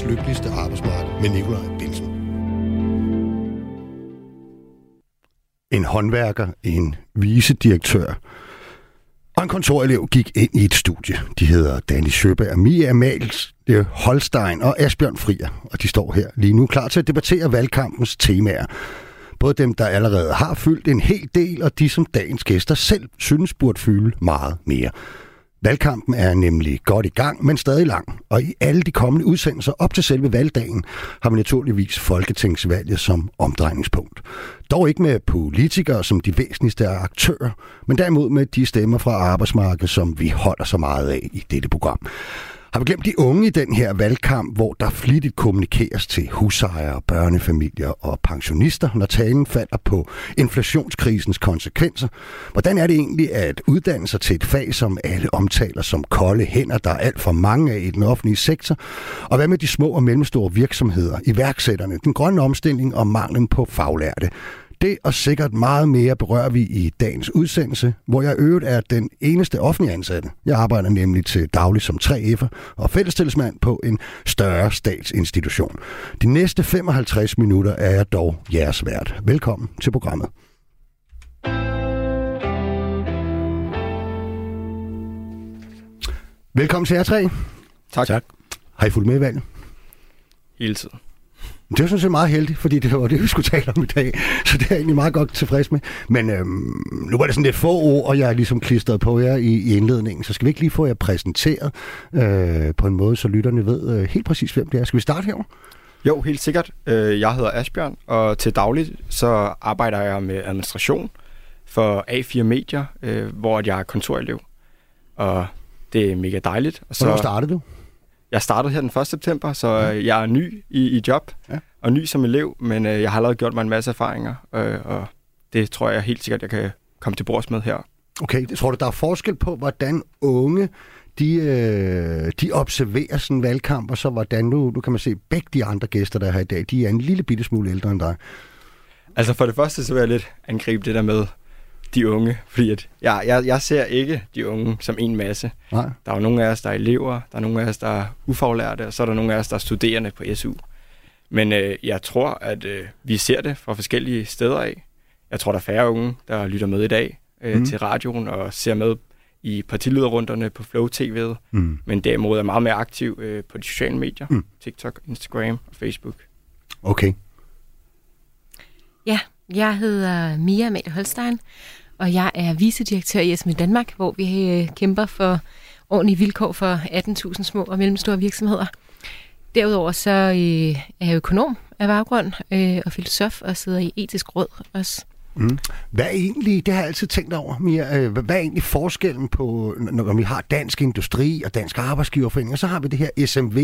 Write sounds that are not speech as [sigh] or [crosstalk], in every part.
verdens lykkeligste arbejdsmarked med Nikolaj Bilsen. En håndværker, en visedirektør og en kontorelev gik ind i et studie. De hedder Danny Sjøberg, Mia Amals, Holstein og Asbjørn Frier. Og de står her lige nu klar til at debattere valgkampens temaer. Både dem, der allerede har fyldt en hel del, og de, som dagens gæster selv synes burde fylde meget mere. Valgkampen er nemlig godt i gang, men stadig lang. Og i alle de kommende udsendelser op til selve valgdagen har vi naturligvis Folketingsvalget som omdrejningspunkt. Dog ikke med politikere som de væsentligste aktører, men derimod med de stemmer fra arbejdsmarkedet, som vi holder så meget af i dette program. Har vi glemt de unge i den her valgkamp, hvor der flittigt kommunikeres til husejere, børnefamilier og pensionister, når talen falder på inflationskrisens konsekvenser? Hvordan er det egentlig at uddanne sig til et fag, som alle omtaler som kolde hænder, der er alt for mange af i den offentlige sektor? Og hvad med de små og mellemstore virksomheder, iværksætterne, den grønne omstilling og manglen på faglærte? Det og sikkert meget mere berører vi i dagens udsendelse, hvor jeg øvrigt er den eneste offentlige ansatte. Jeg arbejder nemlig til daglig som 3F'er og fællestillidsmand på en større statsinstitution. De næste 55 minutter er jeg dog jeres vært. Velkommen til programmet. Velkommen til jer tre. Tak. tak. Har I fulgt med i valget? Hele tiden. Det er sådan set meget heldigt, fordi det var det, vi skulle tale om i dag. Så det er jeg egentlig meget godt tilfreds med. Men øhm, nu var det sådan lidt få ord, og jeg er ligesom klistret på jer i, i indledningen. Så skal vi ikke lige få jer præsenteret øh, på en måde, så lytterne ved øh, helt præcis, hvem det er. Skal vi starte her? Jo, helt sikkert. Øh, jeg hedder Asbjørn, og til dagligt så arbejder jeg med administration for A4 Medier, øh, hvor jeg er kontorelev. Og det er mega dejligt. Og så, Hvornår startede du? Jeg startede her den 1. september, så ja. jeg er ny i, i job, ja. og ny som elev, men øh, jeg har allerede gjort mig en masse erfaringer, øh, og det tror jeg helt sikkert, jeg kan komme til bords med her. Okay, det tror du, der er forskel på, hvordan unge de, øh, de observerer sådan en valgkamp, og så hvordan nu, nu kan man se, begge de andre gæster, der er her i dag, de er en lille bitte smule ældre end dig. Altså for det første, så vil jeg lidt angribe det der med, de unge, fordi at jeg, jeg, jeg ser ikke de unge som en masse. Nej. Der er jo nogle af os, der er elever, der er nogle af os, der er ufaglærte, og så er der nogle af os, der er studerende på SU. Men øh, jeg tror, at øh, vi ser det fra forskellige steder af. Jeg tror, der er færre unge, der lytter med i dag øh, mm. til radioen og ser med i partilederrunderne på Flow TV'et, mm. men derimod er meget mere aktiv øh, på de sociale medier, mm. TikTok, Instagram og Facebook. Okay. Ja, jeg hedder Mia Amalie Holstein, og jeg er vicedirektør i SME Danmark, hvor vi øh, kæmper for ordentlige vilkår for 18.000 små og mellemstore virksomheder. Derudover så øh, er jeg økonom af baggrund øh, og filosof og sidder i etisk råd også. Mm. Hvad er egentlig, det har jeg altid tænkt over, Mia, øh, hvad er egentlig forskellen på, når vi har dansk industri og dansk arbejdsgiverforening, og så har vi det her SMV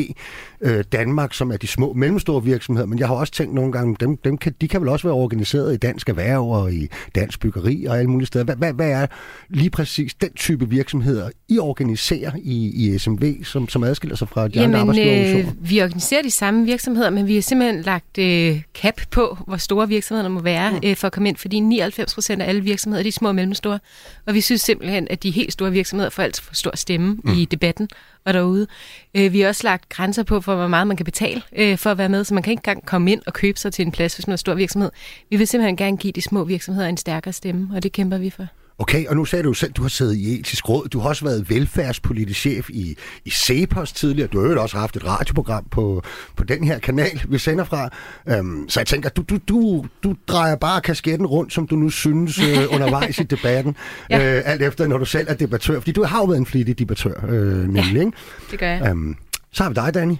øh, Danmark, som er de små mellemstore virksomheder, men jeg har også tænkt nogle gange, dem, dem kan, de kan vel også være organiseret i dansk erhverv og i dansk byggeri og alle mulige steder. Hvad, hvad, hvad er lige præcis den type virksomheder, I organiserer i, i SMV, som, som adskiller sig fra de Jamen, andre arbejdsgiverorganisationer? Øh, vi organiserer de samme virksomheder, men vi har simpelthen lagt øh, cap på, hvor store virksomhederne må være mm. øh, for at komme ind, fordi 99 procent af alle virksomheder de er små og mellemstore. Og vi synes simpelthen, at de helt store virksomheder får alt for stor stemme mm. i debatten og derude. Øh, vi har også lagt grænser på, for hvor meget man kan betale øh, for at være med, så man kan ikke engang komme ind og købe sig til en plads, hvis man er stor virksomhed. Vi vil simpelthen gerne give de små virksomheder en stærkere stemme, og det kæmper vi for. Okay, og nu sagde du selv, at du har siddet i etisk råd. Du har også været velfærdspolitisk chef i, i CEPOS tidligere. Du har jo også haft et radioprogram på, på den her kanal, vi sender fra. Um, så jeg tænker, du, du, du, du drejer bare kasketten rundt, som du nu synes uh, [laughs] undervejs i debatten. ja. uh, alt efter, når du selv er debattør. Fordi du har jo været en flittig debattør, uh, nemlig. Ja, ikke? det gør jeg. Um, så har vi dig, Danny.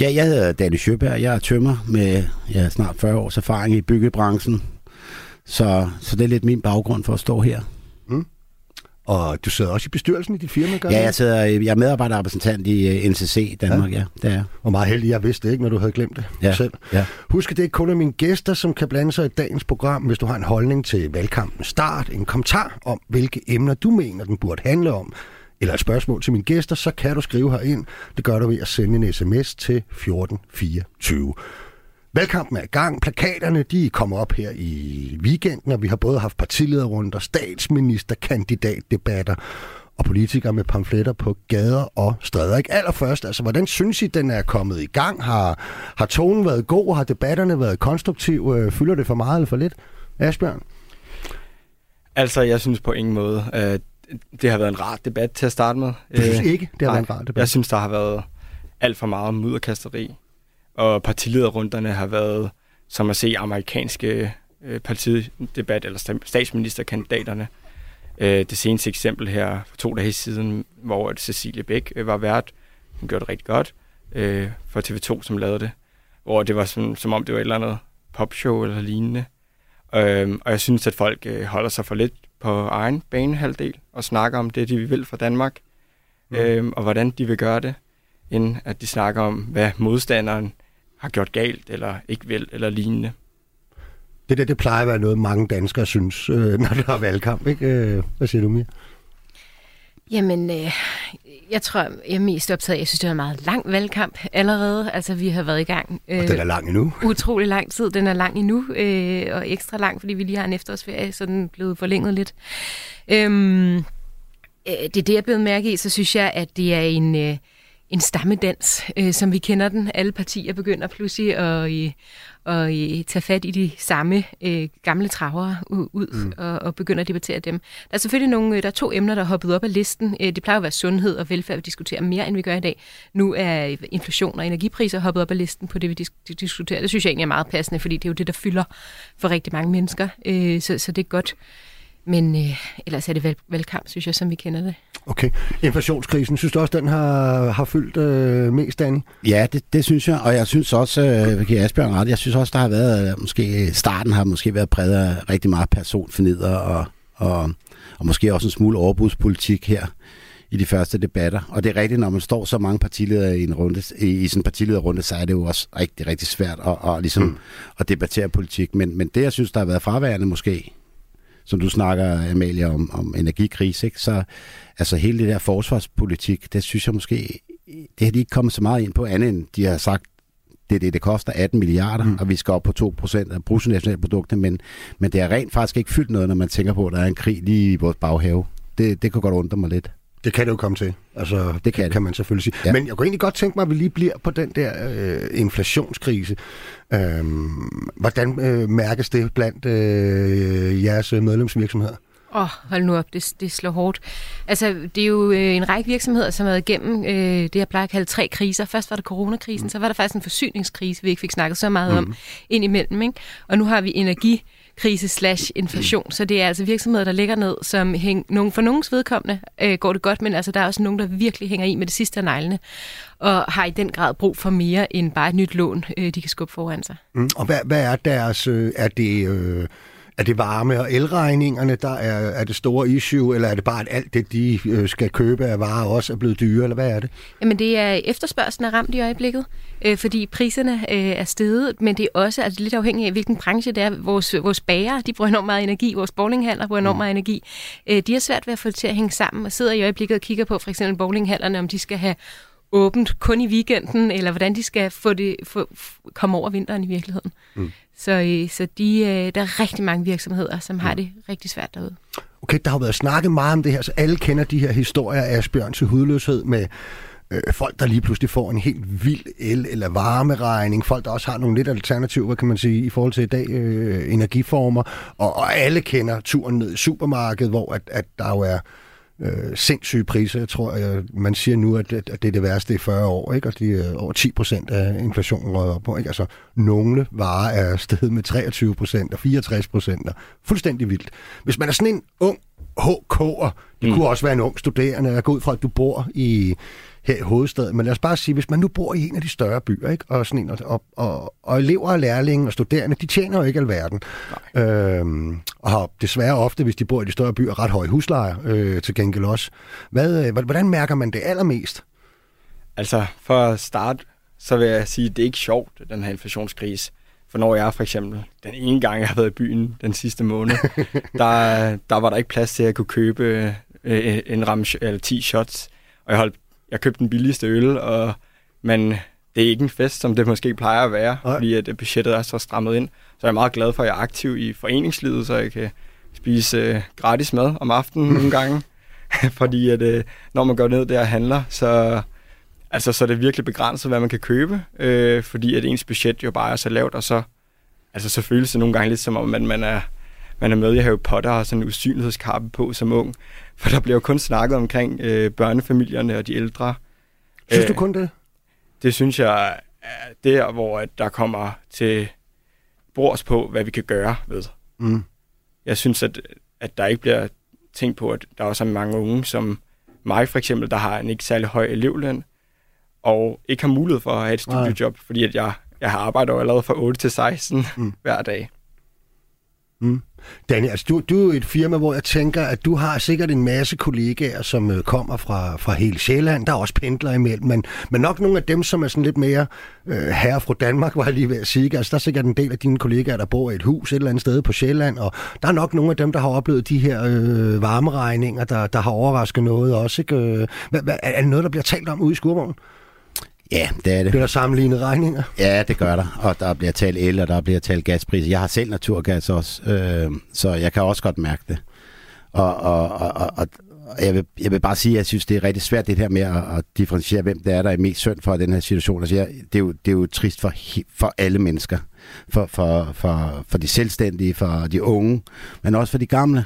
Ja, jeg hedder Danny Sjøberg. Jeg er tømmer med ja, snart 40 års erfaring i byggebranchen. Så, så det er lidt min baggrund for at stå her. Mm. Og du sidder også i bestyrelsen i dit firma, gør Ja, jeg, sidder, jeg er medarbejderrepræsentant i NCC Danmark, ja. ja det er. Og meget heldig, jeg vidste det ikke, når du havde glemt det ja. selv. Ja. Husk, at det er kun af mine gæster, som kan blande sig i dagens program, hvis du har en holdning til valgkampens start, en kommentar om, hvilke emner du mener, den burde handle om, eller et spørgsmål til mine gæster, så kan du skrive herind. Det gør du ved at sende en sms til 1424. Valgkampen er i gang. Plakaterne de kommer op her i weekenden, og vi har både haft partilederrunder, statsministerkandidatdebatter og politikere med pamfletter på gader og stræder. Ikke allerførst, altså hvordan synes I, den er kommet i gang? Har, har tonen været god? Har debatterne været konstruktive? Fylder det for meget eller for lidt? Asbjørn? Altså, jeg synes på ingen måde, at det har været en rar debat til at starte med. Du synes øh, ikke, det har været en rar debat? Jeg synes, der har været alt for meget mudderkasteri. Og partilederrunderne har været som at se amerikanske øh, partidebat eller statsministerkandidaterne. Øh, det seneste eksempel her for to dage siden, hvor Cecilie Bæk øh, var vært. Hun gjorde det rigtig godt øh, for TV2, som lavede det. Hvor det var som, som om det var et eller andet popshow eller lignende. Øh, og jeg synes, at folk øh, holder sig for lidt på egen banehalvdel og snakker om det, de vil for Danmark. Mm. Øh, og hvordan de vil gøre det, end at de snakker om, hvad modstanderen har gjort galt, eller ikke vil, eller lignende. Det der, det plejer at være noget, mange danskere synes, øh, [laughs] når der er valgkamp, ikke? Øh, hvad siger du, Mia? Jamen, øh, jeg tror, jeg er mest optaget Jeg synes, det er en meget lang valgkamp allerede. Altså, vi har været i gang... Øh, og den er lang endnu. [laughs] Utrolig lang tid. Den er lang endnu, øh, og ekstra lang, fordi vi lige har en efterårsferie, så den er blevet forlænget lidt. Øhm, øh, det er det, jeg er blevet mærke i. Så synes jeg, at det er en... Øh, en stammedans, øh, som vi kender den. Alle partier begynder pludselig at, øh, at øh, tage fat i de samme øh, gamle travere ud mm. og, og begynder at debattere dem. Der er selvfølgelig nogle, øh, der er to emner, der er hoppet op af listen. Øh, det plejer at være sundhed og velfærd, vi diskuterer mere, end vi gør i dag. Nu er inflation og energipriser hoppet op af listen på det, vi disk- diskuterer. Det synes jeg egentlig er meget passende, fordi det er jo det, der fylder for rigtig mange mennesker. Øh, så, så det er godt. Men øh, ellers er det valg- valgkamp, synes jeg, som vi kender det. Okay. Inflationskrisen, synes du også, den har, har fyldt øh, mest, Danny? Ja, det, det synes jeg, og jeg synes også, øh, kan Asbjørn ret, jeg synes også, der har været, øh, måske starten har måske været præget af rigtig meget personfornider, og, og, og måske også en smule overbudspolitik her i de første debatter. Og det er rigtigt, når man står så mange partiledere i en runde, i, i sådan en partilederrunde, så er det jo også rigtig, rigtig svært at, at, ligesom, mm. at debattere politik. Men, men det, jeg synes, der har været fraværende måske, som du snakker, Amalie, om, om energikrise, ikke? så altså hele det der forsvarspolitik, det synes jeg måske, det har de ikke kommet så meget ind på, andet end de har sagt, det det, det koster 18 milliarder, mm. og vi skal op på 2 procent af bruttonationalproduktet, men, men det er rent faktisk ikke fyldt noget, når man tænker på, at der er en krig lige i vores baghave. Det, det kan godt undre mig lidt. Det kan det jo komme til. Altså, det kan, det. kan man selvfølgelig sige. Ja. Men jeg kunne egentlig godt tænke mig, at vi lige bliver på den der øh, inflationskrise. Øhm, hvordan øh, mærkes det blandt øh, jeres medlemsvirksomheder? Åh, oh, hold nu op, det, det slår hårdt. Altså, det er jo øh, en række virksomheder, som har været igennem øh, det, jeg plejer at kalde tre kriser. Først var det coronakrisen, mm. så var der faktisk en forsyningskrise, vi ikke fik snakket så meget mm. om indimellem. Ikke? Og nu har vi energi krise slash inflation. Så det er altså virksomheder, der ligger ned, som hæng, nogen, for nogens vedkommende øh, går det godt, men altså der er også nogen, der virkelig hænger i med det sidste af neglene, og har i den grad brug for mere end bare et nyt lån, øh, de kan skubbe foran sig. Mm, og hvad, hvad er deres, øh, er det... Øh er det varme- og elregningerne, der er, er det store issue, eller er det bare, at alt det, de øh, skal købe af varer, også er blevet dyre, eller hvad er det? Jamen, det er efterspørgselen er ramt i øjeblikket, øh, fordi priserne øh, er steget, men det er også altså, lidt afhængigt af, hvilken branche det er. Vores, vores bager, de bruger enormt meget energi, vores bowlinghaller bruger enormt mm. meget energi. Øh, de har svært ved at få det til at hænge sammen, og sidder i øjeblikket og kigger på for eksempel bowlinghallerne, om de skal have åbent kun i weekenden, eller hvordan de skal få det, få, komme over vinteren i virkeligheden. Mm. Så, øh, så de, øh, der er rigtig mange virksomheder, som har det rigtig svært derude. Okay, der har været snakket meget om det her, så alle kender de her historier af Asbjørn til hudløshed med øh, folk, der lige pludselig får en helt vild el- eller varmeregning, folk, der også har nogle lidt alternativer, kan man sige, i forhold til i dag, øh, energiformer, og, og alle kender turen ned i supermarkedet, hvor at, at der jo er øh, sindssyge priser. Jeg tror, jeg, man siger nu, at, at det er det værste i 40 år, ikke? og de er over 10 procent af inflationen røget op på. Ikke? Altså, nogle varer er steget med 23 procent og 64 procent. Fuldstændig vildt. Hvis man er sådan en ung HK'er, det mm. kunne også være en ung studerende, jeg går ud fra, at du bor i her i hovedstaden. Men lad os bare sige, hvis man nu bor i en af de større byer, ikke? Og, sådan en, og, og, og elever og lærlinge og studerende, de tjener jo ikke alverden. Øhm, og har desværre ofte, hvis de bor i de større byer, ret høje huslejer øh, til gengæld også. Hvad, øh, hvordan mærker man det allermest? Altså, for at starte, så vil jeg sige, at det er ikke sjovt, den her inflationskrise. For når jeg for eksempel, den ene gang, jeg har været i byen den sidste måned, [laughs] der, der var der ikke plads til at kunne købe øh, en ram, eller 10 shots. Og jeg holdt jeg købte den billigste øl, og, men det er ikke en fest, som det måske plejer at være, Nej. fordi at budgettet er så strammet ind. Så jeg er meget glad for, at jeg er aktiv i foreningslivet, så jeg kan spise øh, gratis mad om aftenen nogle [laughs] gange. [laughs] fordi at, øh, når man går ned der og handler, så, altså, så er det virkelig begrænset, hvad man kan købe, øh, fordi at ens budget jo bare er så lavt, og så, altså, så føles det nogle gange lidt som om, at man er, man er med i Harry Potter og sådan en usynlighedskappe på som ung. For der bliver jo kun snakket omkring øh, børnefamilierne og de ældre. Synes du kun det? Det synes jeg er der, hvor at der kommer til bords på, hvad vi kan gøre ved. Mm. Jeg synes, at, at der ikke bliver tænkt på, at der også er mange unge, som mig for eksempel, der har en ikke særlig høj elevløn, og ikke har mulighed for at have et studiejob, Nej. fordi at jeg, jeg har arbejdet allerede fra 8 til 16 mm. hver dag. Mm. Daniel, altså du, du er et firma, hvor jeg tænker, at du har sikkert en masse kollegaer, som øh, kommer fra, fra hele Sjælland. Der er også pendler imellem, men, men nok nogle af dem, som er sådan lidt mere øh, herre fra Danmark, var jeg lige ved at sige. Altså, der er sikkert en del af dine kollegaer, der bor i et hus et eller andet sted på Sjælland, og der er nok nogle af dem, der har oplevet de her øh, varmeregninger, der, der har overrasket noget også. Ikke? Øh, hva, hva, er det noget, der bliver talt om ude i skurvognen? Ja, det er det. Bliver der sammenlignet regninger? Ja, det gør der. Og der bliver talt el, og der bliver talt gaspriser. Jeg har selv naturgas også, øh, så jeg kan også godt mærke det. Og, og, og, og, og jeg, vil, jeg vil bare sige, at jeg synes, det er rigtig svært det her med at, at differentiere, hvem det er, der er mest synd for den her situation. Altså, jeg, det, er jo, det er jo trist for, for alle mennesker. For, for, for, for de selvstændige, for de unge, men også for de gamle.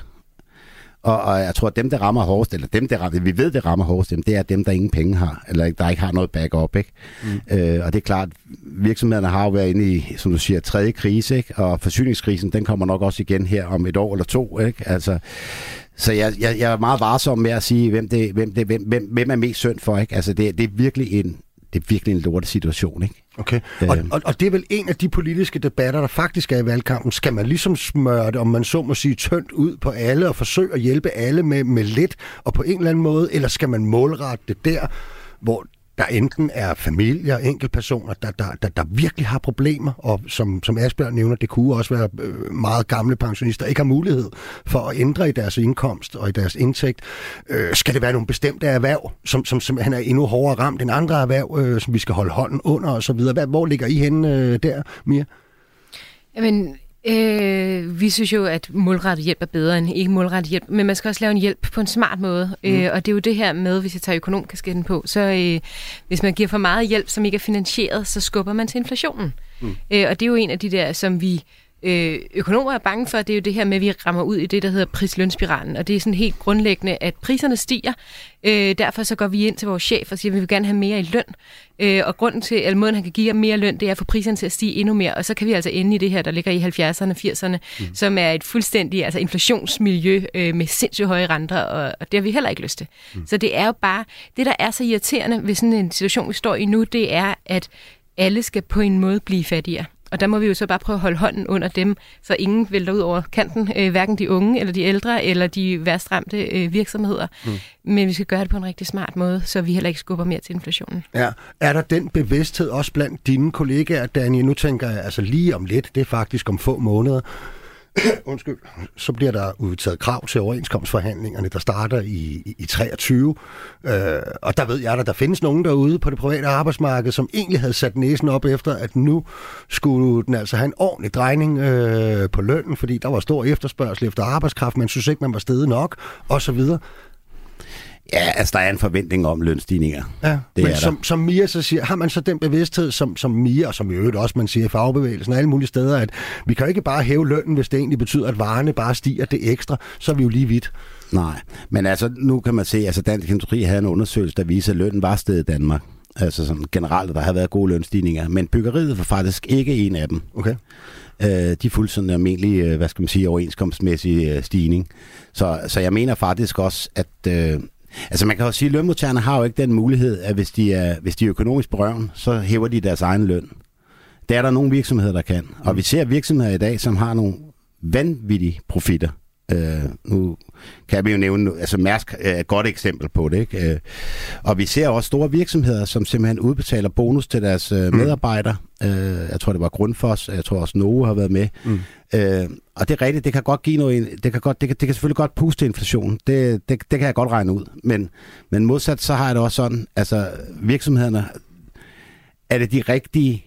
Og, og jeg tror, at dem, der rammer hårdest, eller dem, der rammer, vi ved, det rammer hårdest, det er dem, der ingen penge har, eller der ikke har noget backup. Ikke? Mm. Øh, og det er klart, virksomhederne har jo været inde i, som du siger, tredje krise, ikke? og forsyningskrisen, den kommer nok også igen her om et år eller to. Ikke? Altså, så jeg, jeg, jeg er meget varsom med at sige, hvem, det, hvem, det, hvem, hvem, hvem er mest synd for. Ikke? Altså, det, det er virkelig en, det er virkelig en lortet situation, ikke? Okay, og, øh. og, og det er vel en af de politiske debatter, der faktisk er i valgkampen. Skal man ligesom smøre det, om man så må sige, tyndt ud på alle og forsøge at hjælpe alle med, med lidt, og på en eller anden måde, eller skal man målrette det der, hvor der enten er familier, enkeltpersoner, der, der, der, der virkelig har problemer, og som, som Asbjørn nævner, det kunne også være øh, meget gamle pensionister, der ikke har mulighed for at ændre i deres indkomst og i deres indtægt. Øh, skal det være nogle bestemte erhverv, som, som som han er endnu hårdere ramt end andre erhverv, øh, som vi skal holde hånden under osv.? Hvor ligger I henne øh, der, Mia? Jamen, Øh, vi synes jo, at målrettet hjælp er bedre end ikke målrettet hjælp, men man skal også lave en hjælp på en smart måde. Mm. Øh, og det er jo det her med, hvis jeg tager økonomkasketten på, så øh, hvis man giver for meget hjælp, som ikke er finansieret, så skubber man til inflationen. Mm. Øh, og det er jo en af de der, som vi øh, økonomer er bange for, det er jo det her med, at vi rammer ud i det, der hedder prislønspiralen. Og det er sådan helt grundlæggende, at priserne stiger. Øh, derfor så går vi ind til vores chef og siger, at vi vil gerne have mere i løn. Øh, og grunden til, at måden han kan give mere løn, det er at få priserne til at stige endnu mere. Og så kan vi altså ende i det her, der ligger i 70'erne, 80'erne, mm. som er et fuldstændig altså inflationsmiljø øh, med sindssygt høje renter, og, og det har vi heller ikke lyst til. Mm. Så det er jo bare, det der er så irriterende ved sådan en situation, vi står i nu, det er, at alle skal på en måde blive fattigere. Og der må vi jo så bare prøve at holde hånden under dem, så ingen vælter ud over kanten, øh, hverken de unge eller de ældre eller de værst ramte øh, virksomheder. Mm. Men vi skal gøre det på en rigtig smart måde, så vi heller ikke skubber mere til inflationen. Ja. Er der den bevidsthed også blandt dine kollegaer, Daniel? Nu tænker jeg altså lige om lidt, det er faktisk om få måneder, [coughs] undskyld, så bliver der udtaget krav til overenskomstforhandlingerne, der starter i, i, i 23. Øh, og der ved jeg, at der findes nogen derude på det private arbejdsmarked, som egentlig havde sat næsen op efter, at nu skulle den altså have en ordentlig drejning øh, på lønnen, fordi der var stor efterspørgsel efter arbejdskraft, man synes ikke, man var stedet nok, osv. Ja, altså der er en forventning om lønstigninger. Ja, det men er som, som Mia så siger, har man så den bevidsthed, som, som Mia, og som i øvrigt også man siger i fagbevægelsen og alle mulige steder, at vi kan ikke bare hæve lønnen, hvis det egentlig betyder, at varerne bare stiger det ekstra, så er vi jo lige vidt. Nej, men altså nu kan man se, altså Dansk Industri havde en undersøgelse, der viser, at lønnen var stedet i Danmark. Altså sådan generelt, der har været gode lønstigninger, men byggeriet var faktisk ikke en af dem. Okay. Øh, de fulgte sådan en almindelig, øh, hvad skal man sige, overenskomstmæssig øh, stigning. Så, så jeg mener faktisk også, at øh, Altså man kan jo sige, at lønmodtagerne har jo ikke den mulighed, at hvis de er, hvis de er økonomisk berøven, så hæver de deres egen løn. Det er der nogle virksomheder, der kan. Og vi ser virksomheder i dag, som har nogle vanvittige profitter. Øh, nu kan vi jo nævne, altså Mærsk er et godt eksempel på det. Ikke? Øh, og vi ser også store virksomheder, som simpelthen udbetaler bonus til deres øh, mm. medarbejdere. Øh, jeg tror, det var Grundfos, jeg tror også Novo har været med. Mm. Øh, og det er rigtigt, det kan godt give noget, det kan, godt, det kan, det kan selvfølgelig godt puste inflation. Det, det, det kan jeg godt regne ud. Men, men modsat, så har jeg det også sådan, altså virksomhederne, er det de rigtige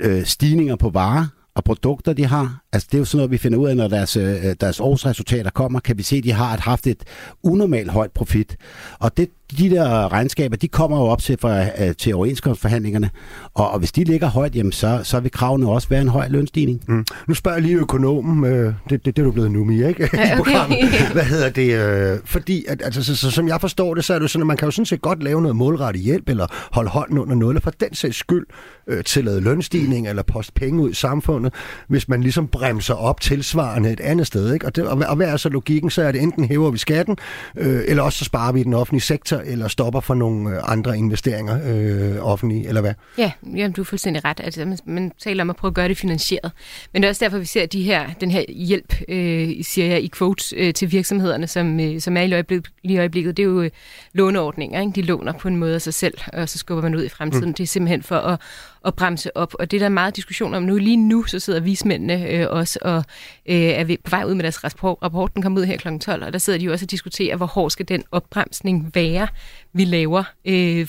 øh, stigninger på varer, og produkter, de har. Altså, det er jo sådan noget, vi finder ud af, når deres, øh, deres årsresultater kommer, kan vi se, at de har haft et unormalt højt profit. Og det, de der regnskaber, de kommer jo op til, for, øh, til overenskomstforhandlingerne, og, og hvis de ligger højt, jamen, så, så vil kravene også være en høj lønstigning. Mm. Nu spørger jeg lige økonomen, øh, det, det, det er du blevet nu med, ikke? Ja, okay. [laughs] Hvad hedder det? Øh, fordi, at, altså, så, så, som jeg forstår det, så er det sådan, at man kan jo sådan set godt lave noget målrettet hjælp, eller holde hånden under noget, eller for den sags skyld øh, tillade lønstigning, eller poste penge ud i samfundet, hvis man ligesom bremser op tilsvarende et andet sted. Ikke? Og, det, og, og hvad er så logikken? Så er det enten hæver vi skatten, øh, eller også så sparer vi i den offentlige sektor, eller stopper for nogle øh, andre investeringer øh, offentlige, eller hvad? Ja, jamen, du er fuldstændig ret. Altså, man, man taler om at prøve at gøre det finansieret. Men det er også derfor, vi ser de her, den her hjælp, øh, siger jeg, i quotes øh, til virksomhederne, som, øh, som er i øjeblikket, lige i øjeblikket. Det er jo øh, låneordninger. Ikke? De låner på en måde af sig selv, og så skubber man ud i fremtiden. Mm. Det er simpelthen for at, at bremse op. Og det er der meget diskussion om nu. Lige nu så sidder vismændene øh, også og øh, er på vej ud med deres rapport. Rapporten kommer ud her kl. 12, og der sidder de jo også og diskuterer, hvor hård skal den opbremsning være, vi laver. Øh,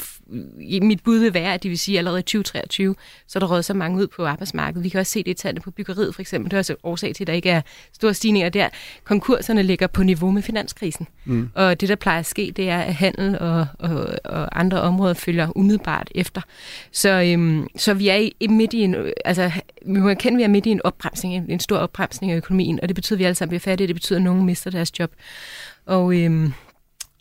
mit bud vil være, at det vil sige, at allerede i 2023, så er der råd så mange ud på arbejdsmarkedet. Vi kan også se det i tallene på byggeriet, for eksempel. Det er også årsag til, at der ikke er store stigninger der. Konkurserne ligger på niveau med finanskrisen. Mm. Og det, der plejer at ske, det er, at handel og, og, og andre områder følger umiddelbart efter. Så, øhm, så vi er i, midt i en, altså, vi må erkende, at vi er midt i en opbremsning, en, en stor opbremsning af økonomien, og det betyder, at vi alle sammen bliver fattige, det betyder, at nogen mister deres job. Og øhm,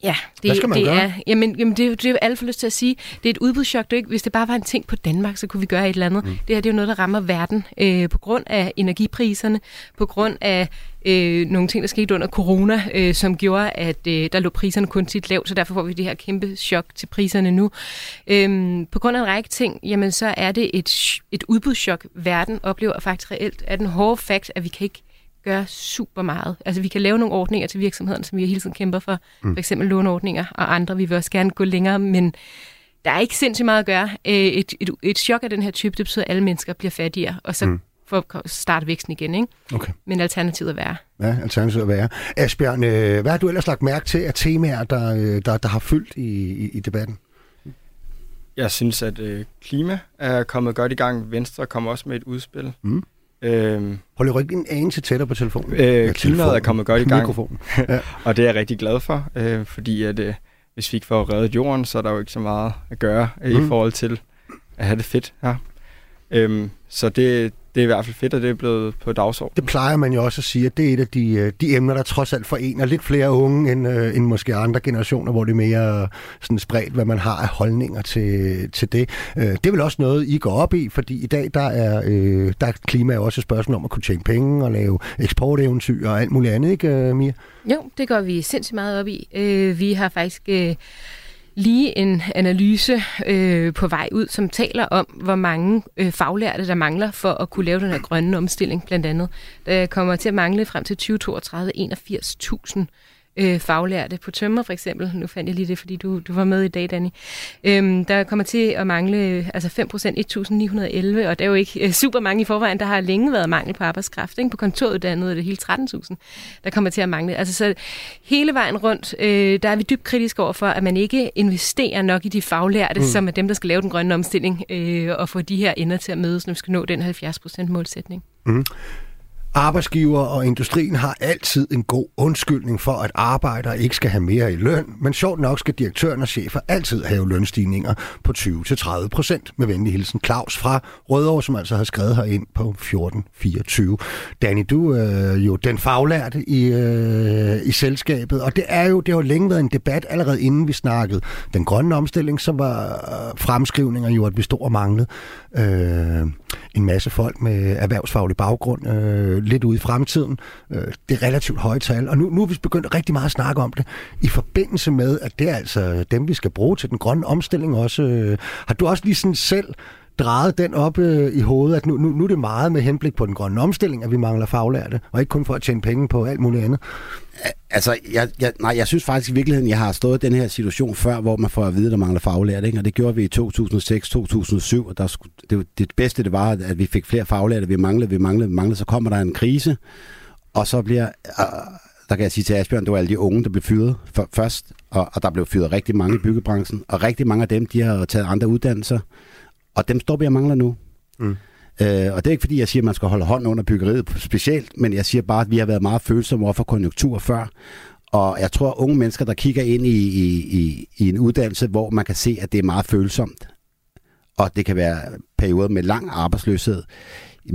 Ja, det, Hvad skal man det gøre? er, jamen, jamen det, det er alt for lyst til at sige. Det er et udbudschok. Det er ikke, hvis det bare var en ting på Danmark, så kunne vi gøre et eller andet. Mm. Det her det er jo noget, der rammer verden øh, på grund af energipriserne, på grund af øh, nogle ting, der skete under corona, øh, som gjorde, at øh, der lå priserne kun tit lavt, så derfor får vi det her kæmpe chok til priserne nu. Øh, på grund af en række ting, jamen så er det et, et udbudschok, verden oplever faktisk reelt, er den hårde fakt, at vi kan ikke gøre super meget. Altså vi kan lave nogle ordninger til virksomheden, som vi hele tiden kæmper for, mm. for eksempel låneordninger og andre. Vi vil også gerne gå længere, men der er ikke sindssygt meget at gøre. Øh, et, et, et chok af den her type, det betyder, at alle mennesker bliver fattigere, og så mm. får starte væksten igen. Ikke? Okay. Men alternativet er værre. Ja, alternativet er værre. Asbjørn, øh, hvad har du ellers lagt mærke til af temaer, der, øh, der, der har fyldt i, i, i debatten? Jeg synes, at øh, klima er kommet godt i gang. Venstre kommer også med et udspil. Mm. Øhm, Hold lige ryggen en anelse tættere på telefonen. Øh, ja, klimaet er kommet godt i gang. Mikrofonen. Ja. [laughs] og det er jeg rigtig glad for, øh, fordi at, øh, hvis vi ikke får reddet jorden, så er der jo ikke så meget at gøre øh, mm. i forhold til at have det fedt her. Øhm, så det, det er i hvert fald fedt, at det er blevet på dagsordenen. Det plejer man jo også at sige, at det er et af de, øh, de emner, der trods alt forener lidt flere unge end, uh, end måske andre generationer, hvor det er mere sådan spredt, hvad man har af holdninger til, til det. Uh, det er vel også noget, I går op i, fordi i dag der er, uh, der er klima jo også et spørgsmål om at kunne tjene penge og lave eksporteventyr og alt muligt andet, ikke Mia? Jo, det går vi sindssygt meget op i. Uh, vi har faktisk... Uh lige en analyse øh, på vej ud, som taler om, hvor mange øh, faglærte, der mangler for at kunne lave den her grønne omstilling, blandt andet. Der kommer til at mangle frem til 2032 81.000 øh, faglærte på tømmer for eksempel. Nu fandt jeg lige det, fordi du, du var med i dag, Danny. Øhm, der kommer til at mangle altså 5 procent 1.911, og der er jo ikke øh, super mange i forvejen. Der har længe været mangel på arbejdskraft. Ikke? På kontoruddannet er det hele 13.000, der kommer til at mangle. Altså så hele vejen rundt, øh, der er vi dybt kritiske over for, at man ikke investerer nok i de faglærte, mm. som er dem, der skal lave den grønne omstilling, øh, og få de her ender til at mødes, når vi skal nå den 70 procent målsætning. Mm. Arbejdsgiver og industrien har altid en god undskyldning for, at arbejdere ikke skal have mere i løn, men sjovt nok skal direktøren og chefer altid have lønstigninger på 20-30 procent. Med venlig hilsen Claus fra Rødovre, som altså har skrevet her ind på 1424. Danny, du er jo den faglærte i, øh, i selskabet, og det er jo det har jo længe været en debat, allerede inden vi snakkede den grønne omstilling, som var øh, fremskrivninger jo, at vi stod og manglede øh, en masse folk med erhvervsfaglig baggrund øh, lidt ude i fremtiden. Øh, det er relativt høje tal, og nu, nu er vi begyndt rigtig meget at snakke om det i forbindelse med, at det er altså dem, vi skal bruge til den grønne omstilling også. Øh, har du også lige sådan selv drejet den op øh, i hovedet, at nu, nu, nu er det meget med henblik på den grønne omstilling, at vi mangler faglærte, og ikke kun for at tjene penge på alt muligt andet? Altså, jeg, jeg, nej, jeg synes faktisk i virkeligheden, jeg har stået i den her situation før, hvor man får at vide, at der mangler faglærte, ikke? og det gjorde vi i 2006-2007, og der, det, det bedste det var, at vi fik flere faglærte, vi manglede, vi manglede, vi manglede, så kommer der en krise, og så bliver... Øh, der kan jeg sige til Asbjørn, det var alle de unge, der blev fyret først, og, og der blev fyret rigtig mange i byggebranchen, og rigtig mange af dem, de har taget andre uddannelser, og dem står vi og mangler nu. Mm. Øh, og det er ikke fordi, jeg siger, at man skal holde hånden under byggeriet specielt, men jeg siger bare, at vi har været meget følsomme over for konjunktur før. Og jeg tror, at unge mennesker, der kigger ind i, i, i, i en uddannelse, hvor man kan se, at det er meget følsomt, og det kan være perioder med lang arbejdsløshed,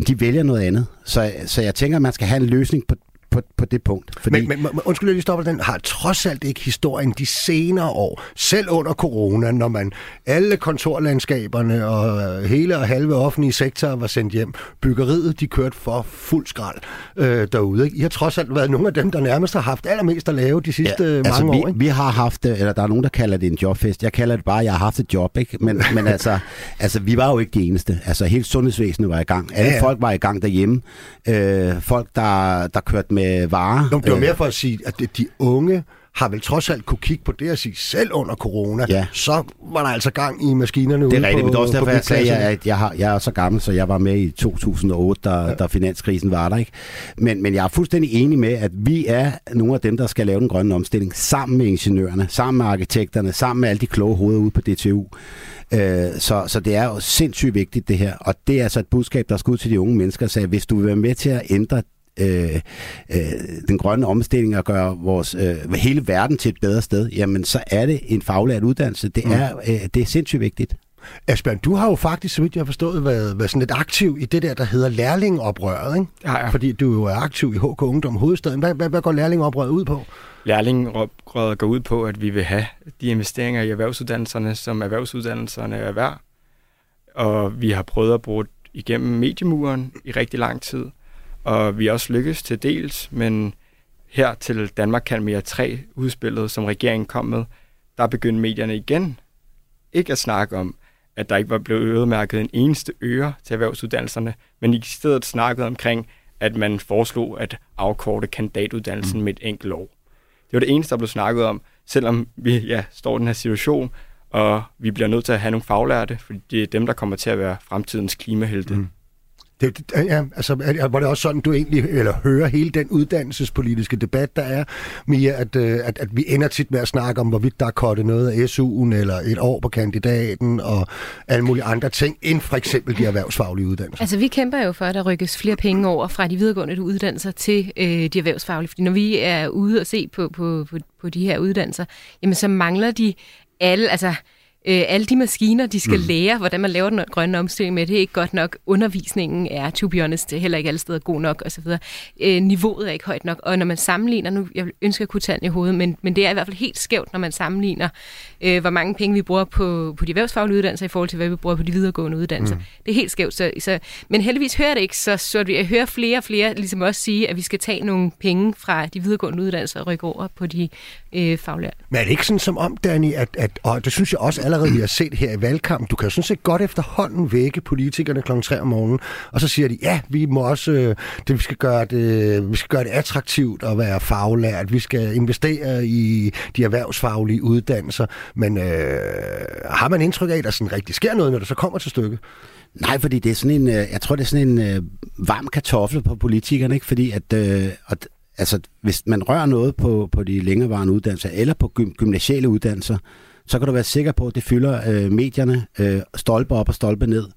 de vælger noget andet. Så, så jeg tænker, at man skal have en løsning på, på, på det punkt. Fordi... Men, men, undskyld, jeg lige stopper den. Har trods alt ikke historien de senere år, selv under corona, når man alle kontorlandskaberne og øh, hele og halve offentlige sektorer var sendt hjem, byggeriet de kørte for fuld skrald øh, derude. Ikke? I har trods alt været nogle af dem, der nærmest har haft allermest at lave de sidste ja, altså mange vi, år. Ikke? Vi har haft, eller der er nogen, der kalder det en jobfest. Jeg kalder det bare, at jeg har haft et job. Ikke? Men, [laughs] men altså, altså, vi var jo ikke de eneste. Altså, hele sundhedsvæsenet var i gang. Alle ja, ja. folk var i gang derhjemme. Øh, folk, der, der kørte med med varer. Nå, det var mere for at sige, at de unge har vel trods alt kunne kigge på det og sige, selv under corona, ja. så var der altså gang i maskinerne Det er rigtigt, men det er også derfor, jeg sagde, at jeg, har, jeg er så gammel, så jeg var med i 2008, da, ja. da finanskrisen var der. ikke. Men, men jeg er fuldstændig enig med, at vi er nogle af dem, der skal lave den grønne omstilling, sammen med ingeniørerne, sammen med arkitekterne, sammen med alle de kloge hoveder ude på DTU. Øh, så, så det er jo sindssygt vigtigt det her, og det er altså et budskab, der skal ud til de unge mennesker, så hvis du vil være med til at ændre øh, øh, den grønne omstilling og gøre vores, øh, hele verden til et bedre sted, jamen så er det en faglært uddannelse. Det er, mm. øh, det er sindssygt vigtigt. Asbjørn, du har jo faktisk, så vidt jeg har forstået, været, været sådan lidt aktiv i det der, der hedder lærlingoprøret, ikke? Ja, ja. Fordi du jo er aktiv i HK Ungdom Hovedstaden. Hvad, hvad, hvad går lærlingoprøret ud på? Lærlingoprøret går ud på, at vi vil have de investeringer i erhvervsuddannelserne, som erhvervsuddannelserne er værd. Og vi har prøvet at bruge igennem mediemuren i rigtig lang tid og vi også lykkes til dels, men her til Danmark kan mere 3 udspillet, som regeringen kom med, der begyndte medierne igen ikke at snakke om, at der ikke var blevet øremærket en eneste øre til erhvervsuddannelserne, men i stedet snakket omkring, at man foreslog at afkorte kandidatuddannelsen mm. med et enkelt år. Det var det eneste, der blev snakket om, selvom vi ja, står i den her situation, og vi bliver nødt til at have nogle faglærte, fordi det er dem, der kommer til at være fremtidens klimahelte. Mm. Det, ja, altså, var det også sådan, du egentlig eller hører hele den uddannelsespolitiske debat, der er, Mia, at, øh, at, at vi ender tit med at snakke om, hvorvidt der er kottet noget af SU'en, eller et år på kandidaten, og alle mulige andre ting, end for eksempel de erhvervsfaglige uddannelser. Altså, vi kæmper jo for, at der rykkes flere penge over fra de videregående uddannelser til øh, de erhvervsfaglige, fordi når vi er ude og se på, på, på, på de her uddannelser, jamen så mangler de alle, altså øh, alle de maskiner, de skal mm. lære, hvordan man laver den grønne omstilling med, det er ikke godt nok. Undervisningen er, to be honest, heller ikke alle steder god nok osv. Øh, niveauet er ikke højt nok, og når man sammenligner, nu jeg ønsker at kunne tage i hovedet, men, men det er i hvert fald helt skævt, når man sammenligner, øh, hvor mange penge vi bruger på, på de erhvervsfaglige uddannelser i forhold til, hvad vi bruger på de videregående uddannelser. Mm. Det er helt skævt. Så, så, men heldigvis hører det ikke så sort. Jeg hører flere og flere ligesom også sige, at vi skal tage nogle penge fra de videregående uddannelser og rykke over på de øh, faglærte. Men er det ikke sådan som om, Danny, at, at og det synes jeg også allerede, vi har set her i valgkampen, du kan jo sådan set godt efterhånden vække politikerne kl. 3 om morgenen, og så siger de, ja, vi må også, øh, det, vi, skal gøre det, vi skal gøre det attraktivt at være faglært, vi skal investere i de erhvervsfaglige uddannelser, men øh, har man indtryk af, at der sådan rigtig sker noget, når det så kommer til stykket? Nej, fordi det er sådan en, øh, jeg tror, det er sådan en øh, varm kartoffel på politikerne, ikke? fordi at, øh, at altså, hvis man rører noget på, på de længerevarende uddannelser, eller på gym- gymnasiale uddannelser, så kan du være sikker på, at det fylder øh, medierne øh, stolpe op og stolpe ned.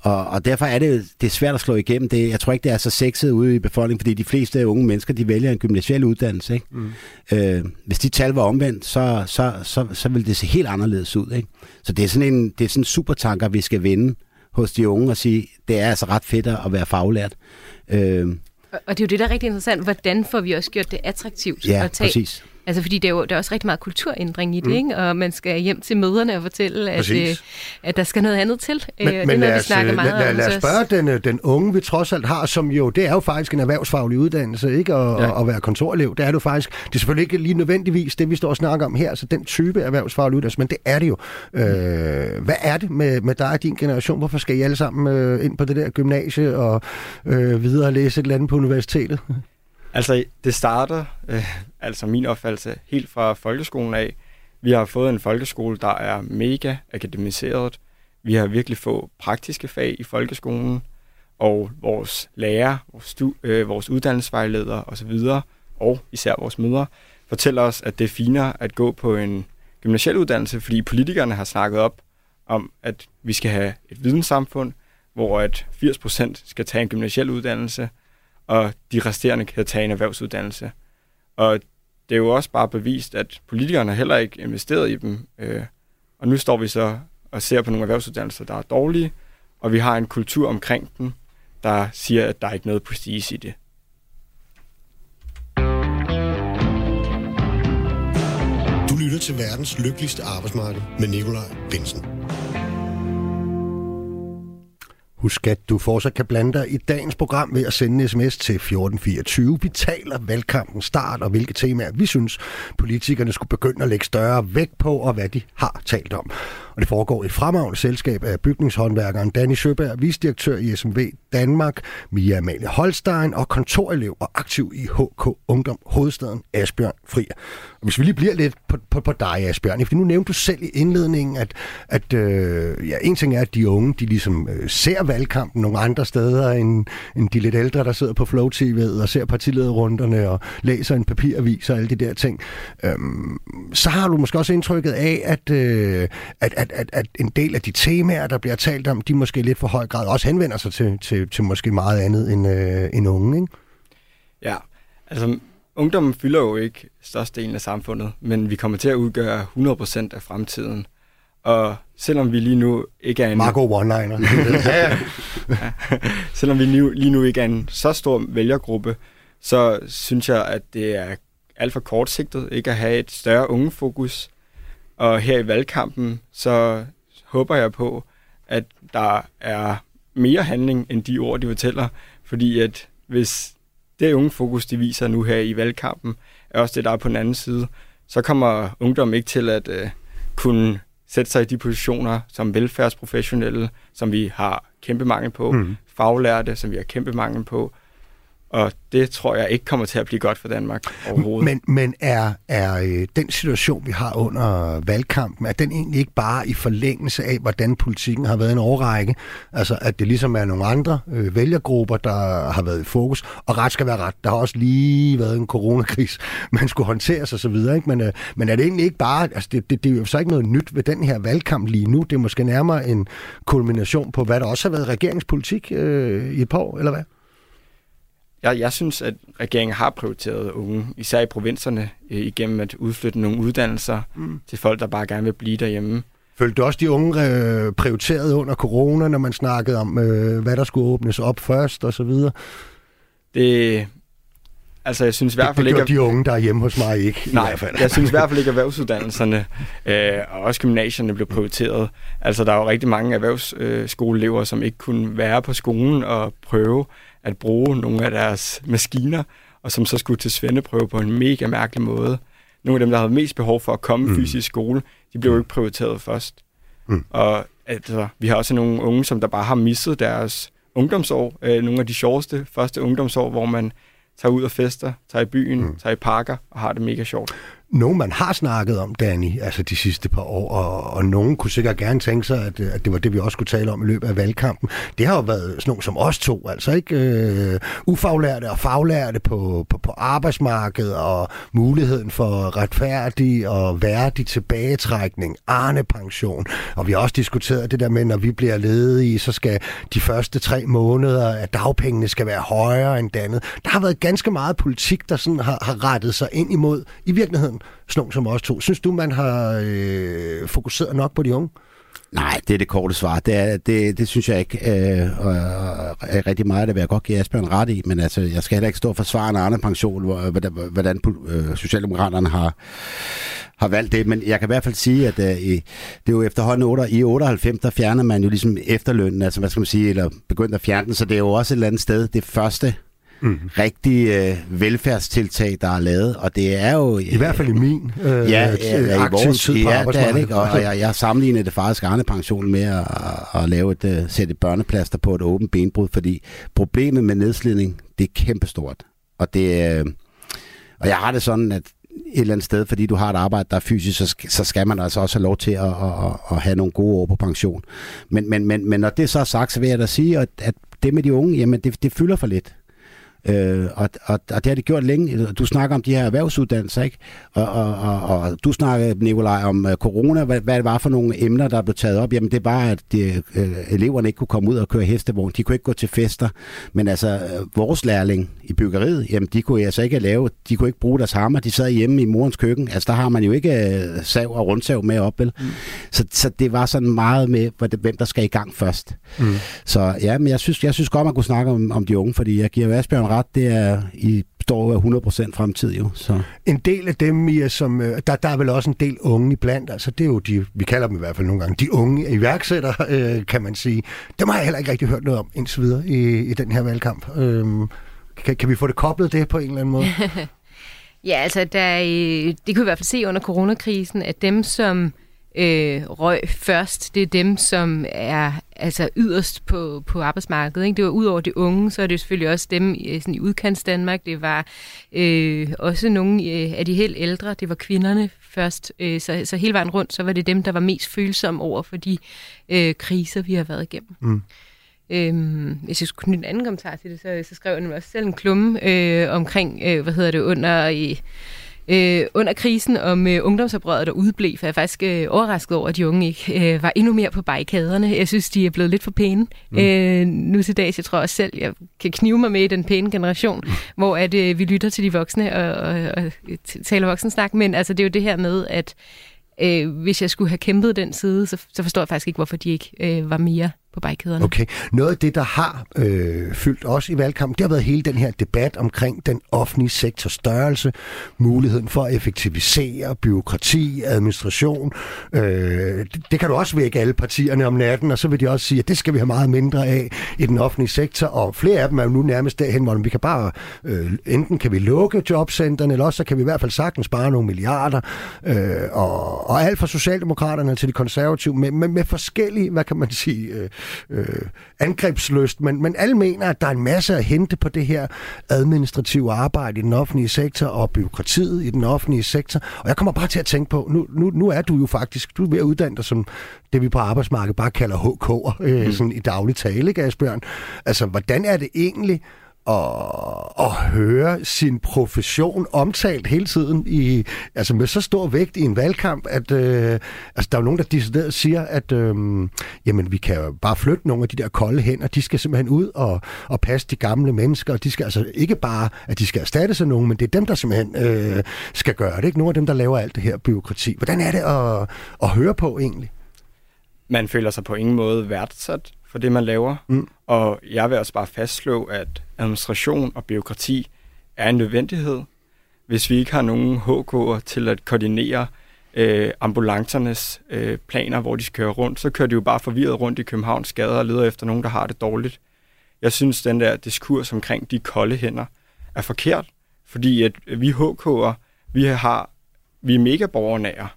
Og, og derfor er det, det er svært at slå igennem. Det, jeg tror ikke, det er så sexet ude i befolkningen, fordi de fleste unge mennesker, de vælger en gymnasial uddannelse. Ikke? Mm. Øh, hvis de tal var omvendt, så, så, så, så vil det se helt anderledes ud. Ikke? Så det er sådan en, det er sådan en supertanker, vi skal vinde hos de unge og sige, det er altså ret fedt at være faglært. Øh, og det er jo det, der er rigtig interessant. Hvordan får vi også gjort det attraktivt ja, at tage præcis. Altså, fordi det er jo der er også rigtig meget kulturændring i det, mm. ikke? og man skal hjem til møderne og fortælle, at, øh, at der skal noget andet til. Men, øh, men det, lad, os, vi snakker øh, meget lad, lad, lad os spørge den, øh, den unge, vi trods alt har, som jo, det er jo faktisk en erhvervsfaglig uddannelse, ikke? Og, ja. at være kontorelev. Det er det faktisk. Det er selvfølgelig ikke lige nødvendigvis det, vi står og snakker om her, så den type erhvervsfaglig uddannelse, men det er det jo. Øh, hvad er det med, med dig og din generation? Hvorfor skal I alle sammen øh, ind på det der gymnasie og øh, videre læse et eller andet på universitetet? Altså, det starter, øh, altså min opfattelse, helt fra folkeskolen af. Vi har fået en folkeskole, der er mega akademiseret. Vi har virkelig få praktiske fag i folkeskolen, og vores lærer, vores, stu, øh, vores uddannelsesvejledere osv., og især vores mødre, fortæller os, at det er finere at gå på en gymnasiel uddannelse, fordi politikerne har snakket op om, at vi skal have et videnssamfund, hvor at 80% skal tage en gymnasiel uddannelse, og de resterende kan tage en erhvervsuddannelse. Og det er jo også bare bevist, at politikerne heller ikke investeret i dem. Øh, og nu står vi så og ser på nogle erhvervsuddannelser, der er dårlige, og vi har en kultur omkring dem, der siger, at der er ikke noget prestige i det. Du lytter til verdens lykkeligste arbejdsmarked med Nikolaj Bensen. Husk, at du fortsat kan blande dig i dagens program ved at sende en sms til 1424. Vi taler valgkampen start og hvilke temaer vi synes, politikerne skulle begynde at lægge større vægt på, og hvad de har talt om. Og det foregår i fremragende selskab af bygningshåndværkeren Danny Søberg, visdirektør i SMV Danmark, Mia Amalie Holstein og kontorelev og aktiv i HK Ungdom Hovedstaden, Asbjørn Frier. Og hvis vi lige bliver lidt på, på, på dig, Asbjørn, fordi nu nævnte du selv i indledningen, at, at øh, ja, en ting er, at de unge, de ligesom øh, ser valgkampen nogle andre steder, end, end de lidt ældre, der sidder på Flow TV og ser partilederrunderne og læser en papiravis og alle de der ting. Øhm, så har du måske også indtrykket af, at, øh, at, at, at, at en del af de temaer, der bliver talt om, de måske lidt for høj grad også henvender sig til, til, til måske meget andet end, øh, end unge, ikke? Ja, altså ungdommen fylder jo ikke størstedelen af samfundet, men vi kommer til at udgøre 100% af fremtiden. Og selvom vi lige nu ikke er en... Marco one-liner. [laughs] ja, ja. ja. Selvom vi lige nu ikke er en så stor vælgergruppe, så synes jeg, at det er alt for kortsigtet ikke at have et større ungefokus. Og her i valgkampen, så håber jeg på, at der er mere handling end de ord, de fortæller. Fordi at hvis det unge fokus, de viser nu her i valgkampen, er også det, der er på den anden side, så kommer ungdom ikke til at uh, kunne sætte sig i de positioner som velfærdsprofessionelle, som vi har kæmpe mangel på, mm. faglærte, som vi har kæmpe mangel på, og det tror jeg ikke kommer til at blive godt for Danmark overhovedet. Men, men er, er øh, den situation, vi har under valgkampen, er den egentlig ikke bare i forlængelse af, hvordan politikken har været en overrække? Altså, at det ligesom er nogle andre øh, vælgergrupper, der har været i fokus. Og ret skal være ret. Der har også lige været en coronakris, [laughs] man skulle håndtere sig osv. Ikke? Men, øh, men er det egentlig ikke bare... Altså, det, det, det er jo så ikke noget nyt ved den her valgkamp lige nu. Det er måske nærmere en kulmination på, hvad der også har været regeringspolitik øh, i et par år, eller hvad? Jeg, jeg synes, at regeringen har prioriteret unge, især i provinserne, øh, igennem at udflytte nogle uddannelser mm. til folk, der bare gerne vil blive derhjemme. Følte du også de unge øh, prioriteret under corona, når man snakkede om, øh, hvad der skulle åbnes op først og så videre? Det, altså jeg synes i hvert fald det, det ikke... de unge, der er hjemme hos mig ikke, Nej, i hvert fald. jeg synes i hvert fald ikke, at [laughs] erhvervsuddannelserne øh, og også gymnasierne blev prioriteret. Altså der er jo rigtig mange erhvervsskoleelever, som ikke kunne være på skolen og prøve at bruge nogle af deres maskiner, og som så skulle til svendeprøve på en mega mærkelig måde. Nogle af dem, der havde mest behov for at komme mm. fysisk i skole, de blev jo ikke prioriteret først. Mm. Og altså, vi har også nogle unge, som der bare har misset deres ungdomsår. Øh, nogle af de sjoveste første ungdomsår, hvor man tager ud og fester, tager i byen, mm. tager i parker og har det mega sjovt nogen, man har snakket om, Danny, altså de sidste par år, og, og nogen kunne sikkert gerne tænke sig, at, at det var det, vi også skulle tale om i løbet af valgkampen. Det har jo været sådan nogle som os to, altså ikke øh, ufaglærte og faglærte på, på, på arbejdsmarkedet, og muligheden for retfærdig og værdig tilbagetrækning, Arne-pension, og vi har også diskuteret det der med, når vi bliver ledige, så skal de første tre måneder af dagpengene skal være højere end andet. Der har været ganske meget politik, der sådan har, har rettet sig ind imod, i virkeligheden, sådan som os to. Synes du, man har øh, fokuseret nok på de unge? Nej, det er det korte svar. Det, er, det, det synes jeg ikke. Øh, og, og, øh, rigtig meget, det vil jeg godt give Asbjørn ret i, men altså, jeg skal heller ikke stå og forsvare en anden pension, hvor, øh, hvordan, hvordan øh, Socialdemokraterne har, har valgt det. Men jeg kan i hvert fald sige, at øh, det er jo efterhånden 8, i 98, der fjerner man jo ligesom efterlønnen, altså hvad skal man sige, eller begyndte at fjerne den, så det er jo også et eller andet sted det første mm. rigtige øh, velfærdstiltag, der er lavet, og det er jo... I hvert fald i min øh, ja, ja, i vores, tid på ja, det er ikke? og, og jeg, jeg sammenligner det faktisk Arne Pension med at, at lave et, uh, sætte et børneplaster på et åbent benbrud, fordi problemet med nedslidning, det er kæmpestort, og det... Øh, og jeg har det sådan, at et eller andet sted, fordi du har et arbejde, der er fysisk, så skal, så skal man altså også have lov til at, at, at have nogle gode år på pension. Men, men, men, men når det så er sagt, så vil jeg da sige, at, at det med de unge, jamen det, det fylder for lidt. Øh, og, og, og det har det gjort længe. Du snakker om de her erhvervsuddannelser, ikke? Og, og, og, og du snakker, Nikolaj, om uh, corona. Hvad, hvad det var for nogle emner, der blev taget op? Jamen, det var, at de, uh, eleverne ikke kunne komme ud og køre hestevogn. De kunne ikke gå til fester. Men altså, uh, vores lærling i byggeriet, jamen, de kunne altså ikke lave, de kunne ikke bruge deres hammer. De sad hjemme i morens køkken. Altså, der har man jo ikke uh, sav og rundsav med op, vel? Mm. Så, så det var sådan meget med, hvem der skal i gang først. Mm. Så ja, men jeg synes, jeg synes godt, man kunne snakke om, om de unge, fordi jeg giver Asbjørn ret, det er i står af 100% fremtid jo. Så. En del af dem, Mia, som, øh, der, der er vel også en del unge iblandt, altså det er jo de, vi kalder dem i hvert fald nogle gange, de unge iværksættere, [laughs] øh, kan man sige. Dem har jeg heller ikke rigtig hørt noget om indtil videre i, i den her valgkamp. Øhm, kan, kan vi få det koblet det på en eller anden måde? [laughs] ja, altså der, det kunne vi i hvert fald se under coronakrisen, at dem, som øh, røg først. Det er dem, som er altså yderst på, på arbejdsmarkedet. Ikke? Det var ud over de unge, så er det selvfølgelig også dem sådan i udkants Danmark. Det var øh, også nogle øh, af de helt ældre. Det var kvinderne først. Øh, så, så hele vejen rundt, så var det dem, der var mest følsomme over for de øh, kriser, vi har været igennem. Mm. Øhm, hvis jeg skulle knytte en anden kommentar til det, så, så skrev jeg også selv en klumme øh, omkring, øh, hvad hedder det, under i øh, under krisen om øh, ungdomsoprøret, der udblev, for jeg er faktisk øh, overrasket over, at de unge ikke øh, var endnu mere på barrikaderne. Jeg synes, de er blevet lidt for pæne mm. øh, nu til dags. Jeg tror også selv, jeg kan knive mig med i den pæne generation, mm. hvor at, øh, vi lytter til de voksne og, og, og taler voksensnak. Men altså, det er jo det her med, at øh, hvis jeg skulle have kæmpet den side, så, så forstår jeg faktisk ikke, hvorfor de ikke øh, var mere på barrikaderne. Okay. Noget af det, der har øh, fyldt os i valgkampen, det har været hele den her debat omkring den offentlige sektors størrelse, muligheden for at effektivisere, byråkrati, administration. Øh, det, det kan du også vække alle partierne om natten, og så vil de også sige, at det skal vi have meget mindre af i den offentlige sektor, og flere af dem er jo nu nærmest derhen, hvor vi kan bare, øh, enten kan vi lukke jobcenterne, eller også så kan vi i hvert fald sagtens spare nogle milliarder, øh, og, og alt fra Socialdemokraterne til de konservative, med, med, med forskellige, hvad kan man sige, øh, øh, angrebsløst, men, men alle mener, at der er en masse at hente på det her administrative arbejde i den offentlige sektor og byråkratiet i den offentlige sektor. Og jeg kommer bare til at tænke på, nu, nu, nu er du jo faktisk, du er ved at uddanne dig som det, vi på arbejdsmarkedet bare kalder HK'er, øh, mm. sådan i daglig tale, ikke, Asbjørn? Altså, hvordan er det egentlig at, at høre sin profession omtalt hele tiden i, altså med så stor vægt i en valgkamp, at øh, altså der er jo nogen, der decideret siger, at øh, jamen, vi kan jo bare flytte nogle af de der kolde hænder, de skal simpelthen ud og, og passe de gamle mennesker, og de skal altså ikke bare, at de skal erstatte sig nogen, men det er dem, der simpelthen øh, skal gøre det, ikke? Nogle af dem, der laver alt det her byråkrati. Hvordan er det at, at høre på egentlig? Man føler sig på ingen måde værdsat for det, man laver. Mm. Og jeg vil også bare fastslå, at administration og byråkrati er en nødvendighed. Hvis vi ikke har nogen HK'er til at koordinere øh, ambulancernes øh, planer, hvor de skal køre rundt, så kører de jo bare forvirret rundt i Københavns gader og leder efter nogen, der har det dårligt. Jeg synes, den der diskurs omkring de kolde hænder er forkert, fordi at vi HK'er, vi har vi er mega borgernære.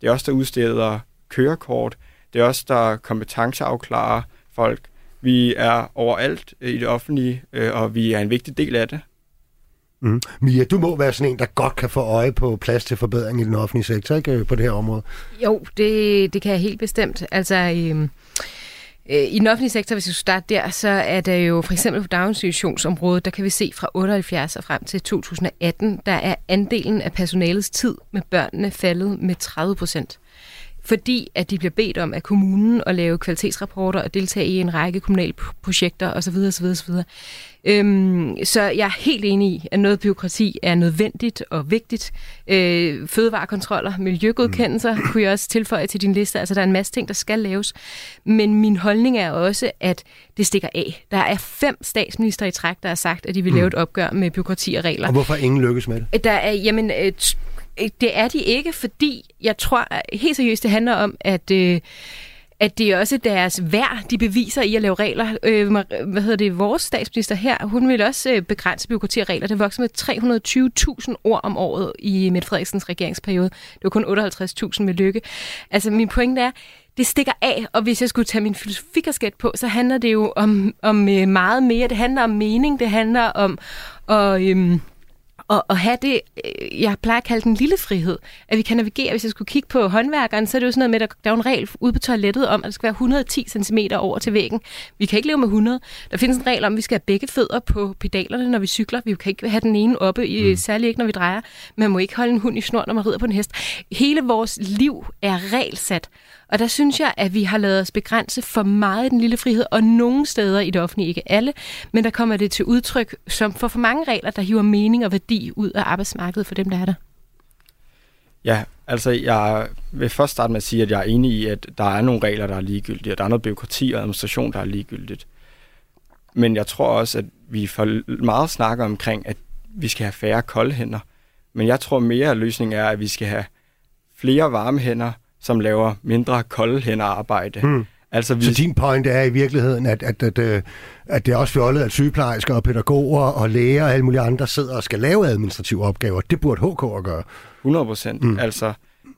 Det er os, der udsteder kørekort. Det er os, der kompetenceafklarer folk. Vi er overalt i det offentlige, øh, og vi er en vigtig del af det. Mm. Mia, du må være sådan en, der godt kan få øje på plads til forbedring i den offentlige sektor, ikke øh, på det her område? Jo, det, det kan jeg helt bestemt. Altså, øhm, øh, i den offentlige sektor, hvis vi starte der, så er der jo for eksempel på daginstitutionsområdet, der kan vi se fra 78 og frem til 2018, der er andelen af personalets tid med børnene faldet med 30 procent fordi at de bliver bedt om af kommunen at lave kvalitetsrapporter og deltage i en række kommunale projekter osv. osv., osv. Øhm, så jeg er helt enig i, at noget byråkrati er nødvendigt og vigtigt. Øh, fødevarekontroller, miljøgodkendelser mm. kunne jeg også tilføje til din liste. Altså, der er en masse ting, der skal laves. Men min holdning er også, at det stikker af. Der er fem statsminister i træk, der har sagt, at de vil mm. lave et opgør med byråkrati og regler. Og hvorfor ingen lykkes med det? Der er, jamen, øh, Øh, det er de ikke, fordi jeg tror helt seriøst, det handler om, at... Øh, at det er også deres værd, de beviser i at lave regler. Øh, hvad hedder det? Vores statsminister her, hun vil også øh, begrænse byråkrati og regler. Det vokser med 320.000 ord om året i Mette Frederiksens regeringsperiode. Det var kun 58.000 med lykke. Altså, min pointe er, det stikker af, og hvis jeg skulle tage min filosofikasket på, så handler det jo om, om øh, meget mere. Det handler om mening, det handler om... Og, Øh, og, og have det, øh, jeg plejer at kalde den lille frihed, at vi kan navigere. Hvis jeg skulle kigge på håndværkeren, så er det jo sådan noget med, at der er en regel ude på toilettet om, at der skal være 110 cm over til væggen. Vi kan ikke leve med 100. Der findes en regel om, at vi skal have begge fødder på pedalerne, når vi cykler. Vi kan ikke have den ene oppe, i, mm. særligt ikke når vi drejer. Man må ikke holde en hund i snor, når man rider på en hest. Hele vores liv er regelsat. Og der synes jeg, at vi har lavet os begrænse for meget i den lille frihed, og nogle steder i det offentlige, ikke alle, men der kommer det til udtryk som for for mange regler, der hiver mening og værdi ud af arbejdsmarkedet for dem, der er der. Ja, altså jeg vil først starte med at sige, at jeg er enig i, at der er nogle regler, der er ligegyldige, og der er noget byråkrati og administration, der er ligegyldigt. Men jeg tror også, at vi for meget snakker omkring, at vi skal have færre kolde hænder. Men jeg tror mere, at løsningen er, at vi skal have flere varme hænder, som laver mindre kolde hænder arbejde. Hmm. Altså, hvis... Så din point er i virkeligheden, at, at, at, at, at det er også fjollet, at sygeplejersker og pædagoger og læger og alle mulige andre sidder og skal lave administrative opgaver. Det burde HK at gøre. 100 procent. Mm. Altså,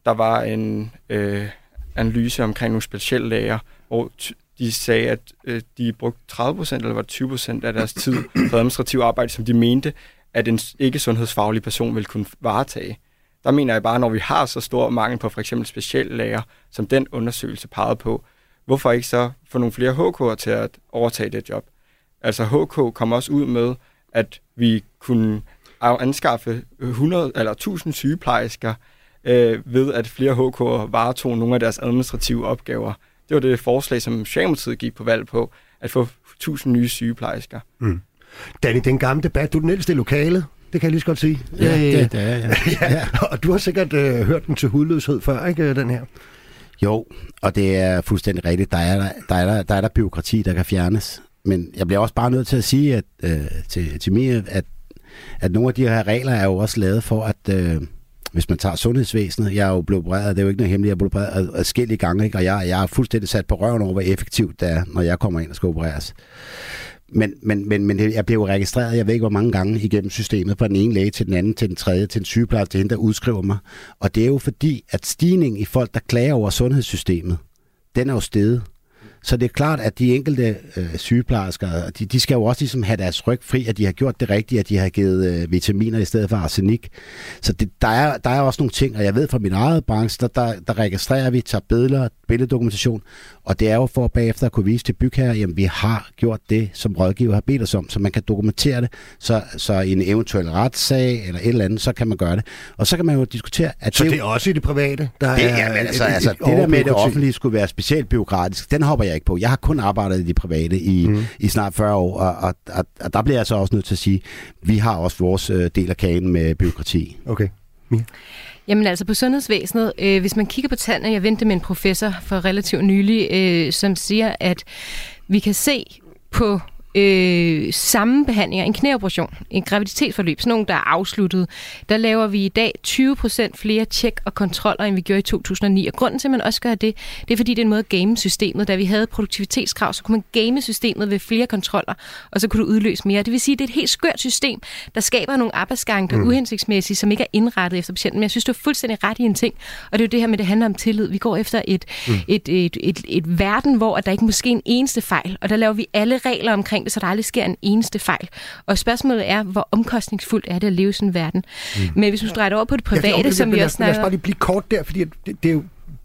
der var en øh, analyse omkring nogle specielle læger, hvor de sagde, at øh, de brugte 30 procent eller var 20 procent af deres tid på administrativ arbejde, som de mente, at en ikke-sundhedsfaglig person ville kunne varetage. Der mener jeg bare, når vi har så stor mangel på for eksempel speciallæger, som den undersøgelse pegede på, hvorfor ikke så få nogle flere HK'er til at overtage det job? Altså HK kom også ud med, at vi kunne anskaffe 100 eller 1000 sygeplejersker øh, ved, at flere HK'er varetog nogle af deres administrative opgaver. Det var det forslag, som Socialdemokratiet gik på valg på, at få 1000 nye sygeplejersker. Mm. Danny, den gamle debat, du er den ældste i lokalet. Det kan jeg lige så godt sige. Ja, det, det er [laughs] ja. ja. Og du har sikkert øh, hørt den til hudløshed før, ikke den her? Jo, og det er fuldstændig rigtigt. Der er der, der, er der, der, er der byråkrati, der kan fjernes. Men jeg bliver også bare nødt til at sige at, øh, til, til mig, at, at nogle af de her regler er jo også lavet for, at øh, hvis man tager sundhedsvæsenet, jeg er jo blevet opereret, det er jo ikke noget hemmeligt, jeg er blevet opereret adskillige gange, ikke? og jeg, jeg er fuldstændig sat på røven over, hvor effektivt det er, når jeg kommer ind og skal opereres. Men, men, men, men jeg blev jo registreret, jeg ved ikke hvor mange gange igennem systemet, fra den ene læge til den anden, til den tredje, til en sygeplejerske, til hende, der udskriver mig. Og det er jo fordi, at stigningen i folk, der klager over sundhedssystemet, den er jo steget. Så det er klart, at de enkelte øh, sygeplejersker, de, de skal jo også ligesom have deres ryg fri, at de har gjort det rigtige, at de har givet øh, vitaminer i stedet for arsenik. Så det, der, er, der er også nogle ting, og jeg ved fra min eget branche, der, der, der registrerer vi, tager billeder, billeddokumentation, og det er jo for bagefter at kunne vise til bygherrer, jamen vi har gjort det, som rådgiver har bedt os om, så man kan dokumentere det, så, så i en eventuel retssag eller et eller andet, så kan man gøre det. Og så kan man jo diskutere, at Så det, det er også i det private, der det, er... Ja, men altså, et, altså, et, det der med, at det offentlige skulle være specielt byråkratisk, den hopper jeg ikke på. Jeg har kun arbejdet i det private i, mm. i snart 40 år, og, og, og, og der bliver jeg så også nødt til at sige, vi har også vores øh, del af kagen med byråkrati. Okay. Mia? Jamen altså på sundhedsvæsenet, øh, hvis man kigger på tallene, jeg vendte med en professor for relativt nylig, øh, som siger, at vi kan se på øh, samme behandlinger, en knæoperation, en graviditetsforløb, sådan nogle, der er afsluttet, der laver vi i dag 20% flere tjek og kontroller, end vi gjorde i 2009. Og grunden til, at man også gør det, det er fordi, det er en måde at game systemet. Da vi havde produktivitetskrav, så kunne man game systemet ved flere kontroller, og så kunne du udløse mere. Det vil sige, at det er et helt skørt system, der skaber nogle arbejdsgange, der er mm. uhensigtsmæssige, som ikke er indrettet efter patienten. Men jeg synes, du er fuldstændig ret i en ting, og det er jo det her med, det handler om tillid. Vi går efter et, mm. et, et, et, et, et verden, hvor der ikke måske en eneste fejl, og der laver vi alle regler omkring omkring det, så der aldrig sker en eneste fejl. Og spørgsmålet er, hvor omkostningsfuldt er det at leve i sådan en verden. Mm. Men hvis du drejer over på det private, ja, det, som vi også snakker... Lad os bare lige blive kort der, fordi det, det er jo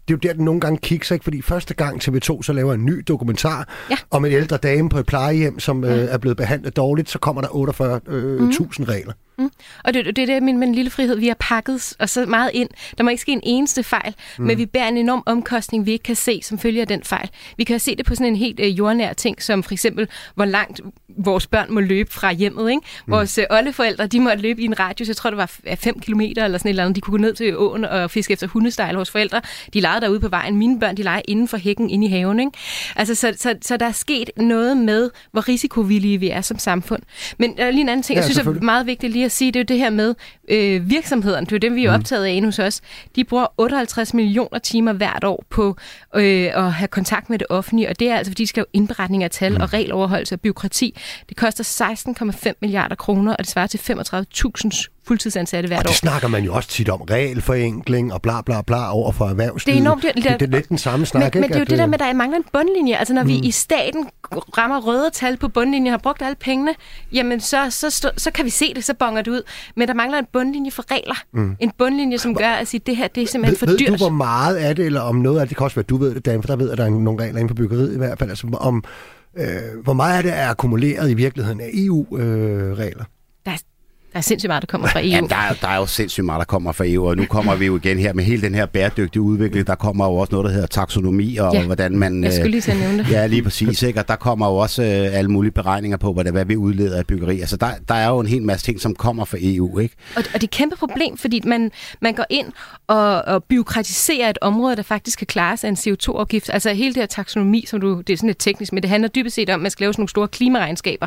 det er jo der, den nogle gange kigger sig, fordi første gang TV2 så laver en ny dokumentar ja. om en ældre dame på et plejehjem, som ja. øh, er blevet behandlet dårligt, så kommer der 48.000 øh, mm. regler. Mm. Og det, det er det min, min lille frihed, vi har pakket og så meget ind. Der må ikke ske en eneste fejl, mm. men vi bærer en enorm omkostning, vi ikke kan se, som følger den fejl. Vi kan se det på sådan en helt øh, jordnær ting, som for eksempel, hvor langt vores børn må løbe fra hjemmet. Ikke? Mm. Vores øh, oldeforældre, de må løbe i en radius, jeg tror det var 5 km eller sådan et eller andet. De kunne gå ned til åen og fiske efter hundestejl. Vores forældre, de legede derude på vejen. Mine børn, de leger inden for hækken, inde i haven. Ikke? Altså, så, så, så der er sket noget med, hvor risikovillige vi er som samfund. Men der er lige en anden ting, ja, jeg synes er meget vigtigt lige at sige, det er jo det her med øh, virksomhederne. Det er jo dem, vi er mm. optaget af hos os. De bruger 58 millioner timer hvert år på øh, at have kontakt med det offentlige, og det er altså, fordi de skal jo indberetning af tal mm. og regeloverholdelse og byråkrati. Det koster 16,5 milliarder kroner, og det svarer til 35.000 fuldtidsansatte hvert og år. det snakker man jo også tit om, regelforenkling og bla bla bla over for erhvervslivet. Det er enormt dyrt. Det, det er lidt den samme snak, men, ikke? Men det er jo at, det der med, at der mangler en bundlinje. Altså når mm. vi i staten rammer røde tal på bundlinjen, har brugt alle pengene, jamen så, så, så, så kan vi se det, så bonger det ud. Men der mangler en bundlinje for regler. Mm. En bundlinje, som gør at sige, det her det er simpelthen ved, for dyrt. Ved du, hvor meget af det, eller om noget af det, det kan også være, du ved det, Dan, for der ved, at der er nogle regler inden for byggeriet i hvert fald, altså om, øh, hvor meget af det er akkumuleret i virkeligheden af EU-regler? Øh, der er der er sindssygt meget, der kommer fra EU. [laughs] Ja, der er, der er jo sindssygt meget, der kommer fra EU, og nu kommer vi jo igen her med hele den her bæredygtige udvikling. Der kommer jo også noget, der hedder taksonomi, og ja, hvordan man... Jeg skulle lige til at nævne det. Ja, lige præcis. Ikke? Og der kommer jo også øh, alle mulige beregninger på, hvad, hvad vi udleder af byggeri. Altså, der, der er jo en hel masse ting, som kommer fra EU. Ikke? Og, og det er et kæmpe problem, fordi man, man går ind og, og byråkratiserer et område, der faktisk kan klare sig en CO2-afgift. Altså hele det her taksonomi, som du, det er sådan lidt teknisk, men det handler dybest set om, at man skal lave sådan nogle store klimaregnskaber.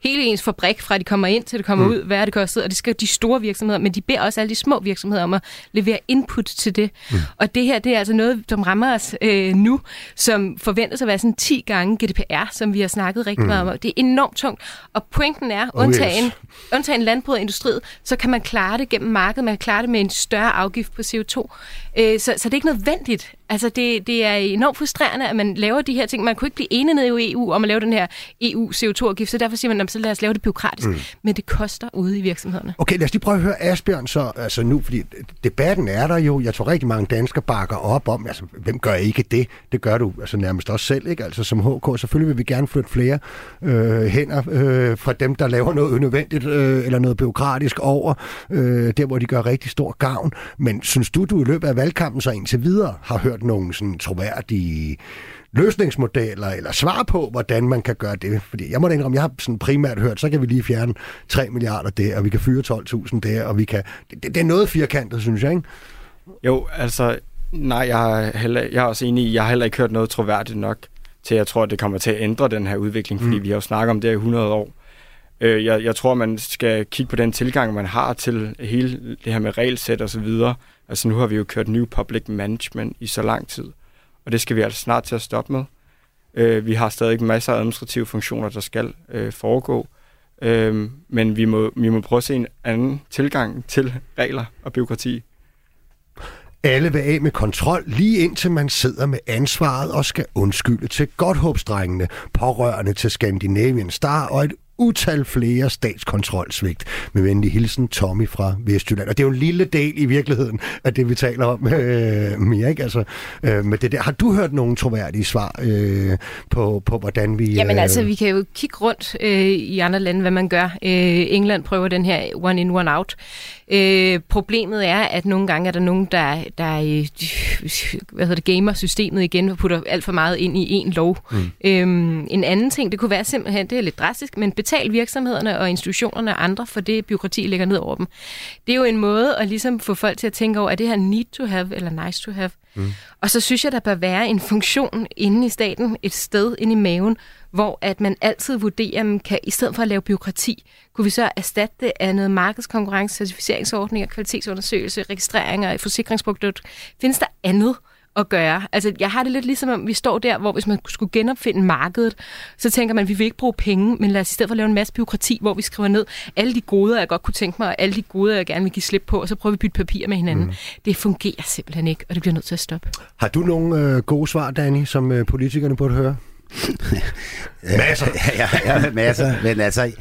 Hele ens fabrik, fra de kommer ind til det kommer mm. ud, hvad er det kostet, og det skal de store virksomheder, men de beder også alle de små virksomheder om at levere input til det. Mm. Og det her, det er altså noget, som rammer os øh, nu, som forventes at være sådan 10 gange GDPR, som vi har snakket rigtig mm. meget om. Det er enormt tungt. Og pointen er, oh, undtagen, yes. undtagen landbruget og industriet, så kan man klare det gennem markedet, man kan klare det med en større afgift på CO2. Øh, så, så det er ikke nødvendigt. Altså, det, det er enormt frustrerende, at man laver de her ting. Man kunne ikke blive enige ned i EU om at lave den her EU CO2-afgift, så derfor siger man, så lad os lave det byråkratisk. Mm. Men det koster ude i virksomhederne. Okay, lad os lige prøve at høre Asbjørn så altså nu, fordi debatten er der jo. Jeg tror rigtig mange danskere bakker op om, altså hvem gør ikke det? Det gør du altså nærmest også selv, ikke? Altså som HK, selvfølgelig vil vi gerne flytte flere øh, hænder øh, fra dem, der laver noget unødvendigt øh, eller noget byråkratisk over, øh, der hvor de gør rigtig stor gavn. Men synes du, du i løbet af valgkampen så indtil videre har hørt nogle sådan troværdige løsningsmodeller eller svar på, hvordan man kan gøre det. Fordi jeg må da indrømme, jeg har sådan primært hørt, så kan vi lige fjerne 3 milliarder der, og vi kan fyre 12.000 der, og vi kan... Det, det, er noget firkantet, synes jeg, ikke? Jo, altså, nej, jeg er, heller, jeg er også enig i, jeg har heller ikke hørt noget troværdigt nok til, jeg tror, at det kommer til at ændre den her udvikling, fordi mm. vi har jo snakket om det i 100 år. Øh, jeg, jeg tror, man skal kigge på den tilgang, man har til hele det her med regelsæt og så videre. Altså nu har vi jo kørt New Public Management i så lang tid, og det skal vi altså snart til at stoppe med. Øh, vi har stadig masser af administrative funktioner, der skal øh, foregå, øh, men vi må, vi må prøve at se en anden tilgang til regler og byråkrati. Alle vil af med kontrol, lige indtil man sidder med ansvaret og skal undskylde til Godthåbsdrengene, pårørende til Scandinavian Star og et utal flere statskontrolsvigt. Med venlig hilsen, Tommy fra Vestjylland. Og det er jo en lille del i virkeligheden af det, vi taler om, øh, Mia, ikke? Altså, øh, med det der. Har du hørt nogle troværdige svar øh, på, på, hvordan vi... Jamen altså, vi kan jo kigge rundt øh, i andre lande, hvad man gør. Øh, England prøver den her one in, one out. Øh, problemet er, at nogle gange er der nogen, der, der øh, hvad hedder det, gamer systemet igen og putter alt for meget ind i en lov. Mm. Øh, en anden ting, det kunne være simpelthen, det er lidt drastisk, men betal virksomhederne og institutionerne og andre for det, byråkrati ligger ned over dem. Det er jo en måde at ligesom få folk til at tænke over, er det her need to have eller nice to have? Mm. Og så synes jeg, der bør være en funktion inde i staten, et sted inde i maven, hvor at man altid vurderer, man kan, i stedet for at lave byråkrati, kunne vi så erstatte det af noget markedskonkurrence, certificeringsordninger, kvalitetsundersøgelse, registreringer i forsikringsprodukter. Findes der andet? at gøre. Altså, jeg har det lidt ligesom, om vi står der, hvor hvis man skulle genopfinde markedet, så tænker man, at vi vil ikke bruge penge, men lad os i stedet for lave en masse byråkrati, hvor vi skriver ned alle de goder, jeg godt kunne tænke mig, og alle de goder, jeg gerne vil give slip på, og så prøver vi at bytte papir med hinanden. Mm. Det fungerer simpelthen ikke, og det bliver nødt til at stoppe. Har du nogle øh, gode svar, Danny, som øh, politikerne burde høre? [laughs] masser. ja, ja, masser. Men altså,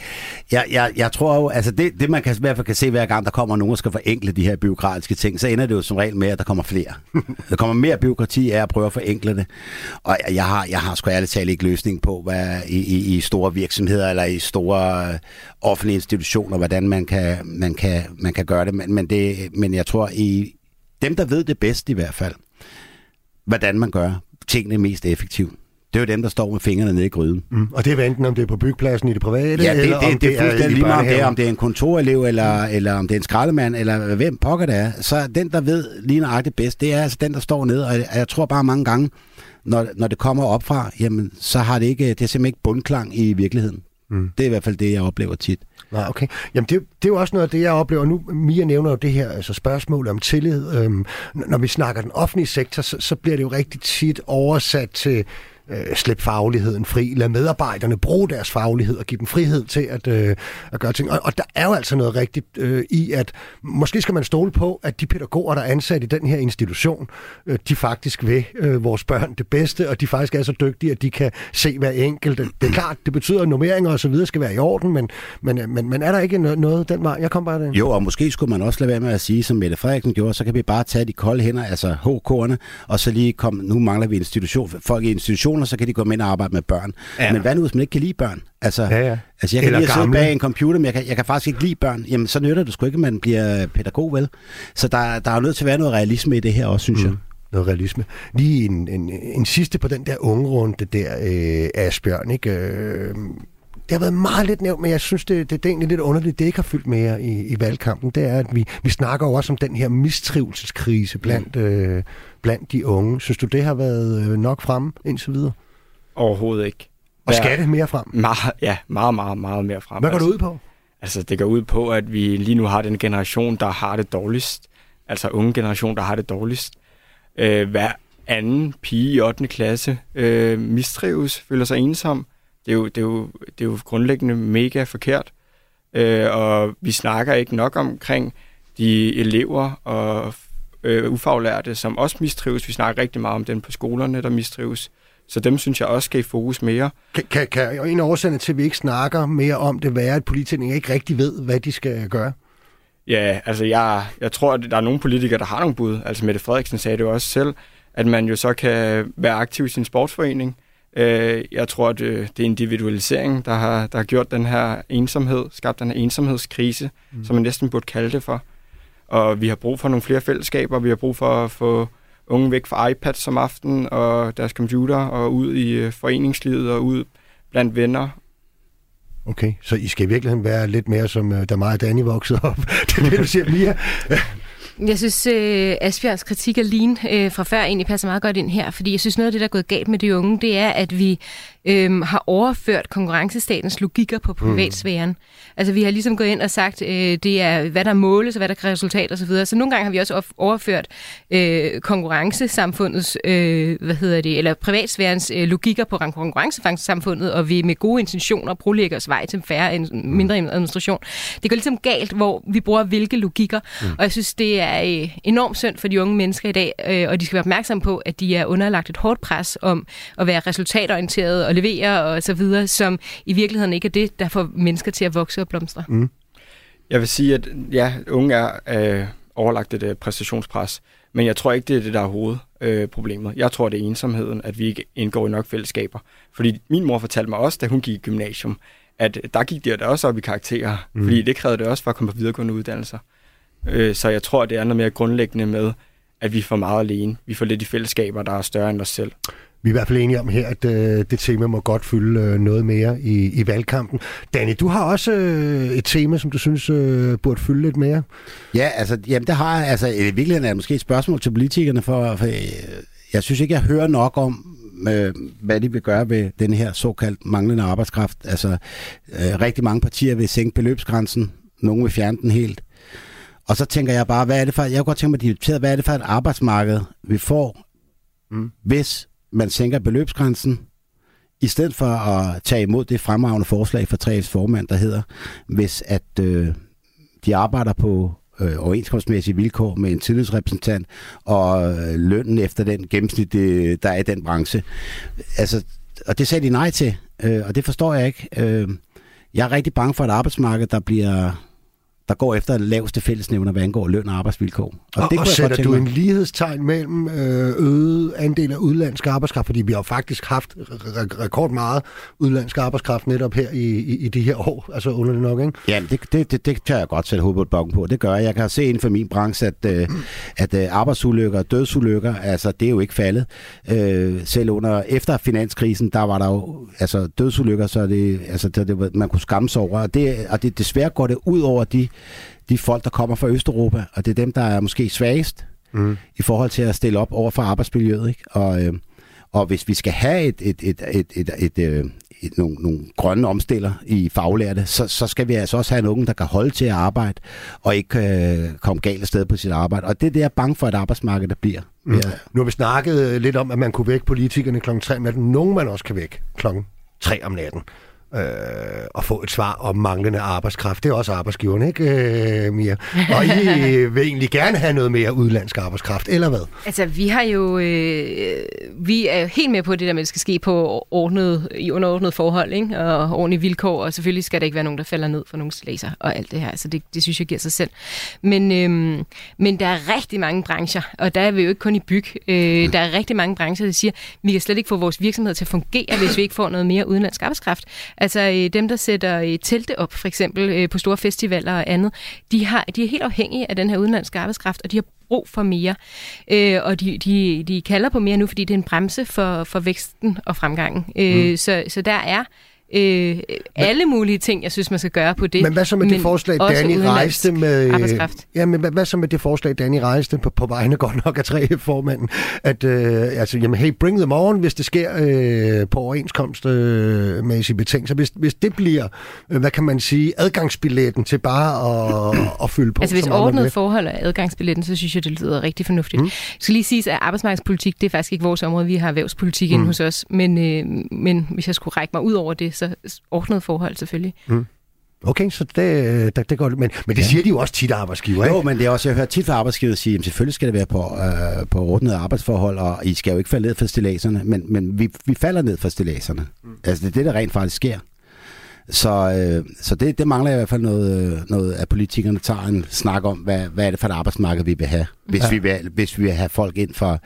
jeg, jeg, jeg tror jo, altså det, det man kan, i hvert fald kan se hver gang, der kommer nogen, der skal forenkle de her byråkratiske ting, så ender det jo som regel med, at der kommer flere. [laughs] der kommer mere byråkrati af at prøve at forenkle det. Og jeg har, jeg har sgu ærligt talt ikke løsning på, hvad i, i, i store virksomheder eller i store uh, offentlige institutioner, hvordan man kan, man kan, man kan gøre det. Men, men det. men jeg tror, i dem, der ved det bedst i hvert fald, hvordan man gør tingene mest effektivt, det er jo dem, der står med fingrene nede i gryden. Mm. Og det er enten, om det er på byggepladsen i det private, ja, det, eller det, om det, det, det, er fuldstændig lige meget, om det er, om det er en kontorelev, eller, mm. eller om det er en skraldemand, eller hvem pokker det er. Så den, der ved lige nøjagtigt bedst, det er altså den, der står nede. Og jeg tror bare mange gange, når, når det kommer op fra, jamen, så har det ikke, det er simpelthen ikke bundklang i virkeligheden. Mm. Det er i hvert fald det, jeg oplever tit. Nej, okay. Jamen, det, det er jo også noget af det, jeg oplever nu. Mia nævner jo det her altså spørgsmål om tillid. Øhm, når vi snakker den offentlige sektor, så, så bliver det jo rigtig tit oversat til øh, slippe fagligheden fri, lade medarbejderne bruge deres faglighed og give dem frihed til at, øh, at gøre ting. Og, og der er jo altså noget rigtigt øh, i, at måske skal man stole på, at de pædagoger, der er ansat i den her institution, øh, de faktisk vil øh, vores børn det bedste, og de faktisk er så dygtige, at de kan se hver enkelt. Det er klart, det betyder, at nummeringer og så videre skal være i orden, men, men, øh, men, men er der ikke noget den vej? Jeg kom bare den. Jo, og måske skulle man også lade være med at sige, som Mette Frederiksen gjorde, så kan vi bare tage de kolde hænder, altså HK'erne, og så lige komme, nu mangler vi institution, folk i institutioner, så kan de gå med og arbejde med børn. Ja. Men hvad nu, hvis man ikke kan lide børn? Altså, ja, ja. altså jeg kan Eller lide at sidde bag en computer, men jeg kan, jeg kan faktisk ikke lide børn. Jamen, så nytter det sgu ikke, at man bliver pædagog, vel? Så der, der er jo nødt til at være noget realisme i det her også, synes mm. jeg noget realisme. Lige en, en, en sidste på den der unge runde der, øh, Asbjørn, ikke? Øh, det har været meget lidt nævnt, men jeg synes, det, det, det er egentlig lidt underligt, det ikke har fyldt mere i, i valgkampen. Det er, at vi, vi snakker jo også om den her mistrivselskrise blandt, mm. øh, blandt de unge. Synes du, det har været øh, nok fremme indtil videre? Overhovedet ikke. Og skal det mere frem? Meget, ja, meget, meget, meget mere frem. Hvad går altså, det ud på? Altså, det går ud på, at vi lige nu har den generation, der har det dårligst. Altså unge generation, der har det dårligst. Øh, hver anden pige i 8. klasse øh, mistrives, føler sig ensom. Det er jo, det er jo, det er jo grundlæggende mega forkert. Øh, og vi snakker ikke nok omkring de elever og øh, ufaglærte, som også mistrives. Vi snakker rigtig meget om dem på skolerne, der mistrives. Så dem synes jeg også skal i fokus mere. Kan, kan, kan en årsag til, at vi ikke snakker mere om det, være, at politikerne ikke rigtig ved, hvad de skal gøre? Ja, altså jeg, jeg tror, at der er nogle politikere, der har nogle bud. Altså Mette Frederiksen sagde det jo også selv, at man jo så kan være aktiv i sin sportsforening. Øh, jeg tror, at øh, det er individualisering, der har, der har gjort den her ensomhed, skabt den her ensomhedskrise, mm. som man næsten burde kalde det for. Og vi har brug for nogle flere fællesskaber, vi har brug for at få unge væk fra iPads om aftenen og deres computer og ud i øh, foreningslivet og ud blandt venner Okay, så I skal i virkeligheden være lidt mere som, da mig og Danny voksede op. [laughs] det er det, du siger, Mia. [laughs] Jeg synes, øh, Asbjørns kritik af Lean øh, fra før egentlig passer meget godt ind her, fordi jeg synes, noget af det, der er gået galt med de unge, det er, at vi øh, har overført konkurrencestatens logikker på privatsfæren. Mm. Altså, vi har ligesom gået ind og sagt, øh, det er, hvad der måles, og hvad der kan resultat osv. Så, videre. så nogle gange har vi også overført øh, konkurrencesamfundets, øh, hvad hedder det, eller privatsfærens øh, logikker på konkurrencesamfundet, og vi med gode intentioner brolægger os vej til færre, en, mindre administration. Det går ligesom galt, hvor vi bruger hvilke logikker, mm. og jeg synes, det er øh, enormt synd for de unge mennesker i dag, øh, og de skal være opmærksom på, at de er underlagt et hårdt pres om at være resultatorienteret og levere og så videre, som i virkeligheden ikke er det, der får mennesker til at vokse og blomstre. Mm. Jeg vil sige, at ja, unge er øh, overlagt et øh, præstationspres, men jeg tror ikke, det er det, der er hovedproblemet. Øh, jeg tror, det er ensomheden, at vi ikke indgår i nok fællesskaber. Fordi min mor fortalte mig også, da hun gik i gymnasium, at der gik det også op i karakterer, mm. fordi det krævede det også for at komme på videregående uddannelser. Øh, så jeg tror, det er noget mere grundlæggende med, at vi får meget alene. Vi får lidt i fællesskaber, der er større end os selv. Vi er i hvert fald enige om her, at øh, det tema må godt fylde øh, noget mere i, i valgkampen. Danny, du har også øh, et tema, som du synes øh, burde fylde lidt mere. Ja, altså, jamen, det har altså, i virkeligheden er det måske et spørgsmål til politikerne, for, for øh, jeg synes ikke, jeg hører nok om, øh, hvad de vil gøre ved den her såkaldt manglende arbejdskraft. Altså, øh, rigtig mange partier vil sænke beløbsgrænsen, nogle vil fjerne den helt. Og så tænker jeg bare, hvad er det for, jeg kunne godt tænke mig at hvad er det for et arbejdsmarked, vi får, mm. hvis man sænker beløbsgrænsen, i stedet for at tage imod det fremragende forslag fra 3F's formand, der hedder, hvis at øh, de arbejder på øh, overenskomstmæssige vilkår med en tillidsrepræsentant, og øh, lønnen efter den gennemsnit, der er i den branche. Altså, og det sagde de nej til, øh, og det forstår jeg ikke. Øh, jeg er rigtig bange for et arbejdsmarked, der bliver der går efter laveste fællesnævner, hvad angår løn og arbejdsvilkår. Og, og, det og sætter du en lighedstegn mellem øh, øget andel af udlandsk arbejdskraft, fordi vi har faktisk haft re- rekord meget udlandsk arbejdskraft netop her i, i, i de her år, altså under det nok, ikke? Ja, det, det, det, det tør jeg godt sætte hovedet på på. Det gør jeg. Jeg kan se inden for min branche, at, øh, at øh, arbejdsulykker og dødsulykker, altså det er jo ikke faldet. Øh, selv under, efter finanskrisen, der var der jo altså, dødsulykker, så det, altså, det, det, man kunne skamme sig over. Og, det, og det, desværre går det ud over de de folk, der kommer fra Østeuropa, og det er dem, der er måske svagest mm. i forhold til at stille op over for arbejdsmiljøet. Ikke? Og, øh, og hvis vi skal have et, et, et, et, et, et, et, øh, et, nogle, nogle grønne omstiller i faglærte, så, så skal vi altså også have en unge, der kan holde til at arbejde, og ikke øh, komme galt af sted på sit arbejde. Og det er det, jeg er bange for, at arbejdsmarkedet der bliver Mm. Ja. Nu har vi snakket lidt om, at man kunne vække politikerne kl. 3 om natten. Nogen man også kan vække kl. 3 om natten øh, og få et svar om manglende arbejdskraft. Det er også arbejdsgiveren, ikke, øh, Mia? Og I vil egentlig gerne have noget mere udlandsk arbejdskraft, eller hvad? Altså, vi har jo... Øh, vi er helt med på det der med, at det skal ske på ordnet, i underordnet forhold, ikke? og ordentlige vilkår, og selvfølgelig skal der ikke være nogen, der falder ned for nogle laser og alt det her. Så det, det synes jeg giver sig selv. Men, øh, men der er rigtig mange brancher, og der er vi jo ikke kun i byg. Øh, der er rigtig mange brancher, der siger, vi kan slet ikke få vores virksomhed til at fungere, hvis vi ikke får noget mere udenlandsk arbejdskraft. Altså øh, dem, der sætter øh, telte op, for eksempel øh, på store festivaler og andet, de, har, de er helt afhængige af den her udenlandske arbejdskraft, og de har brug for mere. Øh, og de, de, de kalder på mere nu, fordi det er en bremse for, for væksten og fremgangen. Øh, mm. så, så der er øh, alle mulige ting, jeg synes, man skal gøre på det. Men hvad så med det forslag, Danny rejste med... Arbejdskraft. Ja, men hvad, hvad så med det forslag, Danny rejste på, på vegne godt nok af tre [laughs] formanden, at øh, altså, jamen, hey, bring them on, hvis det sker øh, på overenskomstmæssige øh, betingelser. Hvis, hvis det bliver, øh, hvad kan man sige, adgangsbilletten til bare at, [clears throat] at fylde på. Altså hvis ordnet forhold er adgangsbilletten, så synes jeg, det lyder rigtig fornuftigt. Mm. Jeg skal lige sige, at arbejdsmarkedspolitik, det er faktisk ikke vores område. Vi har erhvervspolitik mm. inde hos os. Men, øh, men hvis jeg skulle række mig ud over det, så ordnet forhold selvfølgelig. Mm. Okay, så det, det, det går men, men det ja. siger de jo også tit arbejdsgiver, ikke? Jo, men det er også, jeg hører tit fra arbejdsgiver sige, at selvfølgelig skal det være på, øh, på ordnet arbejdsforhold, og I skal jo ikke falde ned for stilæserne, men, men vi, vi falder ned for stilæserne. Mm. Altså, det er det, der rent faktisk sker. Så, øh, så det, det mangler i hvert fald noget, noget, at politikerne tager en snak om, hvad, hvad er det for et arbejdsmarked, vi vil have, hvis, ja. vi, vil, hvis vi vil have folk ind fra,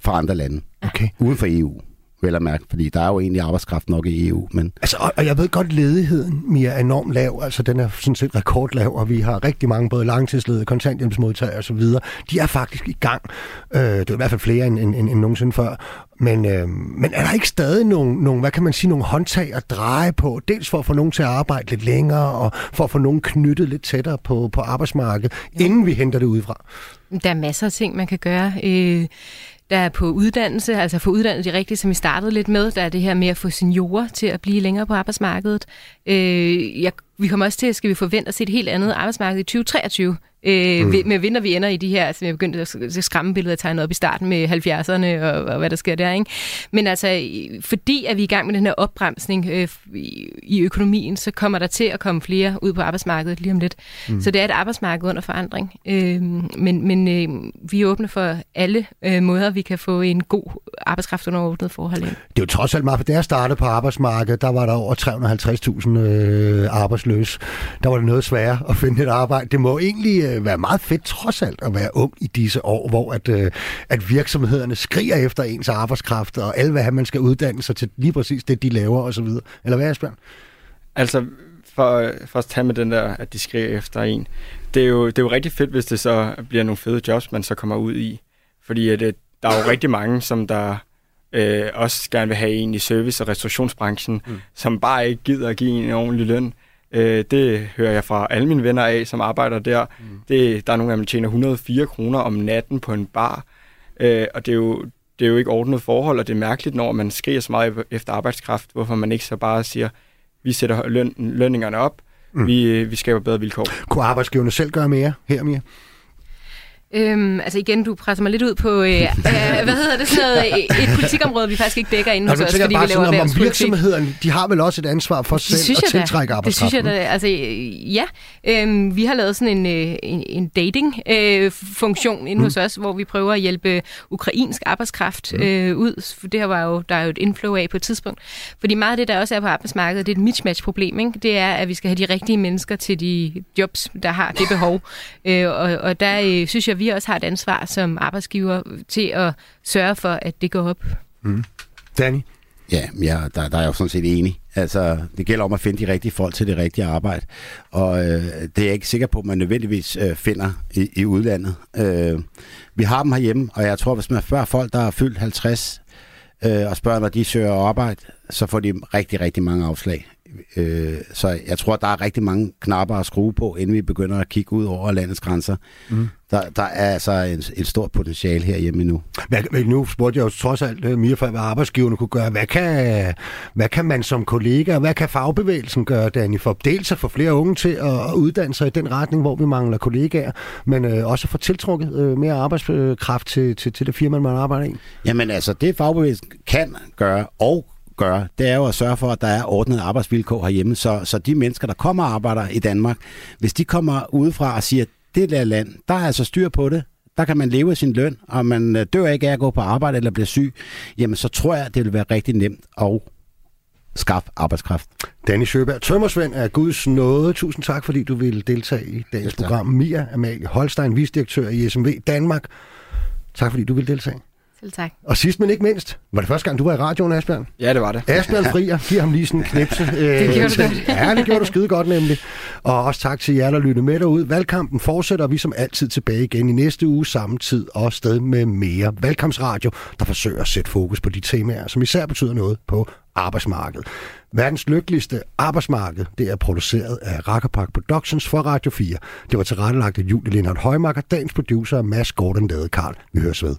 fra andre lande, okay. uden for EU vel at mærke, fordi der er jo egentlig arbejdskraft nok i EU. Men... Altså, og, og jeg ved godt, ledigheden Mia, er enormt lav, altså den er sådan set rekordlav, og vi har rigtig mange både langtidsledede, kontanthjælpsmodtagere osv. De er faktisk i gang. Øh, det er i hvert fald flere end, end, end, end nogensinde før. Men, øh, men er der ikke stadig nogle, nogle, hvad kan man sige, nogle håndtag at dreje på? Dels for at få nogen til at arbejde lidt længere, og for at få nogen knyttet lidt tættere på, på arbejdsmarkedet, ja. inden vi henter det udefra. Der er masser af ting, man kan gøre. Øh der er på uddannelse, altså få uddannet de rigtige, som vi startede lidt med. Der er det her med at få seniorer til at blive længere på arbejdsmarkedet. Øh, jeg, vi kommer også til, at skal vi forvente at se et helt andet arbejdsmarked i 2023, Øh, mm. Med vinder vi ender i de her, som jeg begyndte at skræmme billeder tegnet op i starten med 70'erne og, og hvad der sker der. Ikke? Men altså, fordi at vi er i gang med den her opbremsning øh, i, i økonomien, så kommer der til at komme flere ud på arbejdsmarkedet lige om lidt. Mm. Så det er et arbejdsmarked under forandring. Øh, men men øh, vi er åbne for alle øh, måder, vi kan få en god arbejdskraft under ordnet forhold ind. Det er jo trods alt meget, for da jeg startede på arbejdsmarkedet, der var der over 350.000 øh, arbejdsløse. Der var det noget sværere at finde et arbejde. Det må egentlig øh, være meget fedt trods alt at være ung i disse år, hvor at, øh, at virksomhederne skriger efter ens arbejdskraft, og alle vil have, man skal uddanne sig til lige præcis det, de laver osv. Eller hvad, Asbjørn? Altså, for, for at tage med den der, at de skriger efter en, det er, jo, det er jo rigtig fedt, hvis det så bliver nogle fede jobs, man så kommer ud i. Fordi at, øh, der er jo rigtig mange, som der øh, også gerne vil have en i service- og restaurationsbranchen, mm. som bare ikke gider at give en ordentlig løn. Øh, det hører jeg fra alle mine venner af, som arbejder der. Mm. Det, der er nogle af dem, der tjener 104 kroner om natten på en bar. Øh, og det er, jo, det er jo ikke ordnet forhold, og det er mærkeligt, når man skriger så meget efter arbejdskraft, hvorfor man ikke så bare siger, vi sætter løn, lønningerne op, mm. vi, vi skaber bedre vilkår. Kunne arbejdsgiverne selv gøre mere her, Mia? Øhm, altså igen, du presser mig lidt ud på, øh, [laughs] øh, hvad hedder det, sådan noget, et politikområde, vi faktisk ikke dækker inden hos os, fordi vi laver sådan, om virksomhederne, de har vel også et ansvar for selv at tiltrække arbejdskraft? Det synes jeg da, altså ja. Øhm, vi har lavet sådan en, øh, en, en dating-funktion øh, inde mm. hos os, hvor vi prøver at hjælpe ukrainsk arbejdskraft mm. øh, ud. For det her var jo, der er jo et inflow af på et tidspunkt. Fordi meget af det, der også er på arbejdsmarkedet, det er et mismatch-problem. Ikke? Det er, at vi skal have de rigtige mennesker til de jobs, der har det behov. Øh, og, og der øh, synes jeg, vi også har et ansvar som arbejdsgiver til at sørge for, at det går op. Mm. Danny? Ja, ja der, der er jeg jo sådan set enig. Altså, det gælder om at finde de rigtige folk til det rigtige arbejde. Og øh, det er jeg ikke sikker på, at man nødvendigvis øh, finder i, i udlandet. Øh, vi har dem herhjemme, og jeg tror, hvis man spørger folk, der er fyldt 50, øh, og spørger, når de søger arbejde, så får de rigtig, rigtig mange afslag. Øh, så jeg tror, der er rigtig mange knapper at skrue på, inden vi begynder at kigge ud over landets grænser. Mm. Der, der er altså en, et stort potentiale herhjemme nu. Hvad, nu spurgte jeg jo trods alt øh, mere for, hvad arbejdsgiverne kunne gøre. Hvad kan, hvad kan man som kollega, hvad kan fagbevægelsen gøre, Danny, for dels at få flere unge til at uddanne sig i den retning, hvor vi mangler kollegaer, men øh, også få tiltrukket øh, mere arbejdskraft til, til, til det firma, man arbejder i? Jamen altså, det fagbevægelsen kan gøre og gøre, det er jo at sørge for, at der er ordnede arbejdsvilkår herhjemme, så, så de mennesker, der kommer og arbejder i Danmark, hvis de kommer udefra og siger, det der land, der er altså styr på det, der kan man leve af sin løn, og man øh, dør ikke af at gå på arbejde eller bliver syg, jamen så tror jeg, det vil være rigtig nemt at skaffe arbejdskraft. Danny Sjøberg, Tømmersvend er Guds nåde. Tusind tak, fordi du ville deltage i dagens program. Mia Amalie Holstein, visdirektør i SMV Danmark. Tak, fordi du ville deltage. Selv tak. Og sidst men ikke mindst, var det første gang, du var i radioen, Asbjørn? Ja, det var det. Asbjørn Frier, giv ham lige sådan en knipse. [laughs] det gjorde du godt. Ja, det gjorde du skide godt nemlig. Og også tak til jer, der lyttede med derude. Valgkampen fortsætter vi som altid tilbage igen i næste uge, samme tid og sted med mere valgkampsradio, der forsøger at sætte fokus på de temaer, som især betyder noget på arbejdsmarkedet. Verdens lykkeligste arbejdsmarked, det er produceret af Rackerpark Productions for Radio 4. Det var tilrettelagt af Julie Lindhardt Højmark og dagens producer Mads Gordon Ladekarl. Vi høres ved.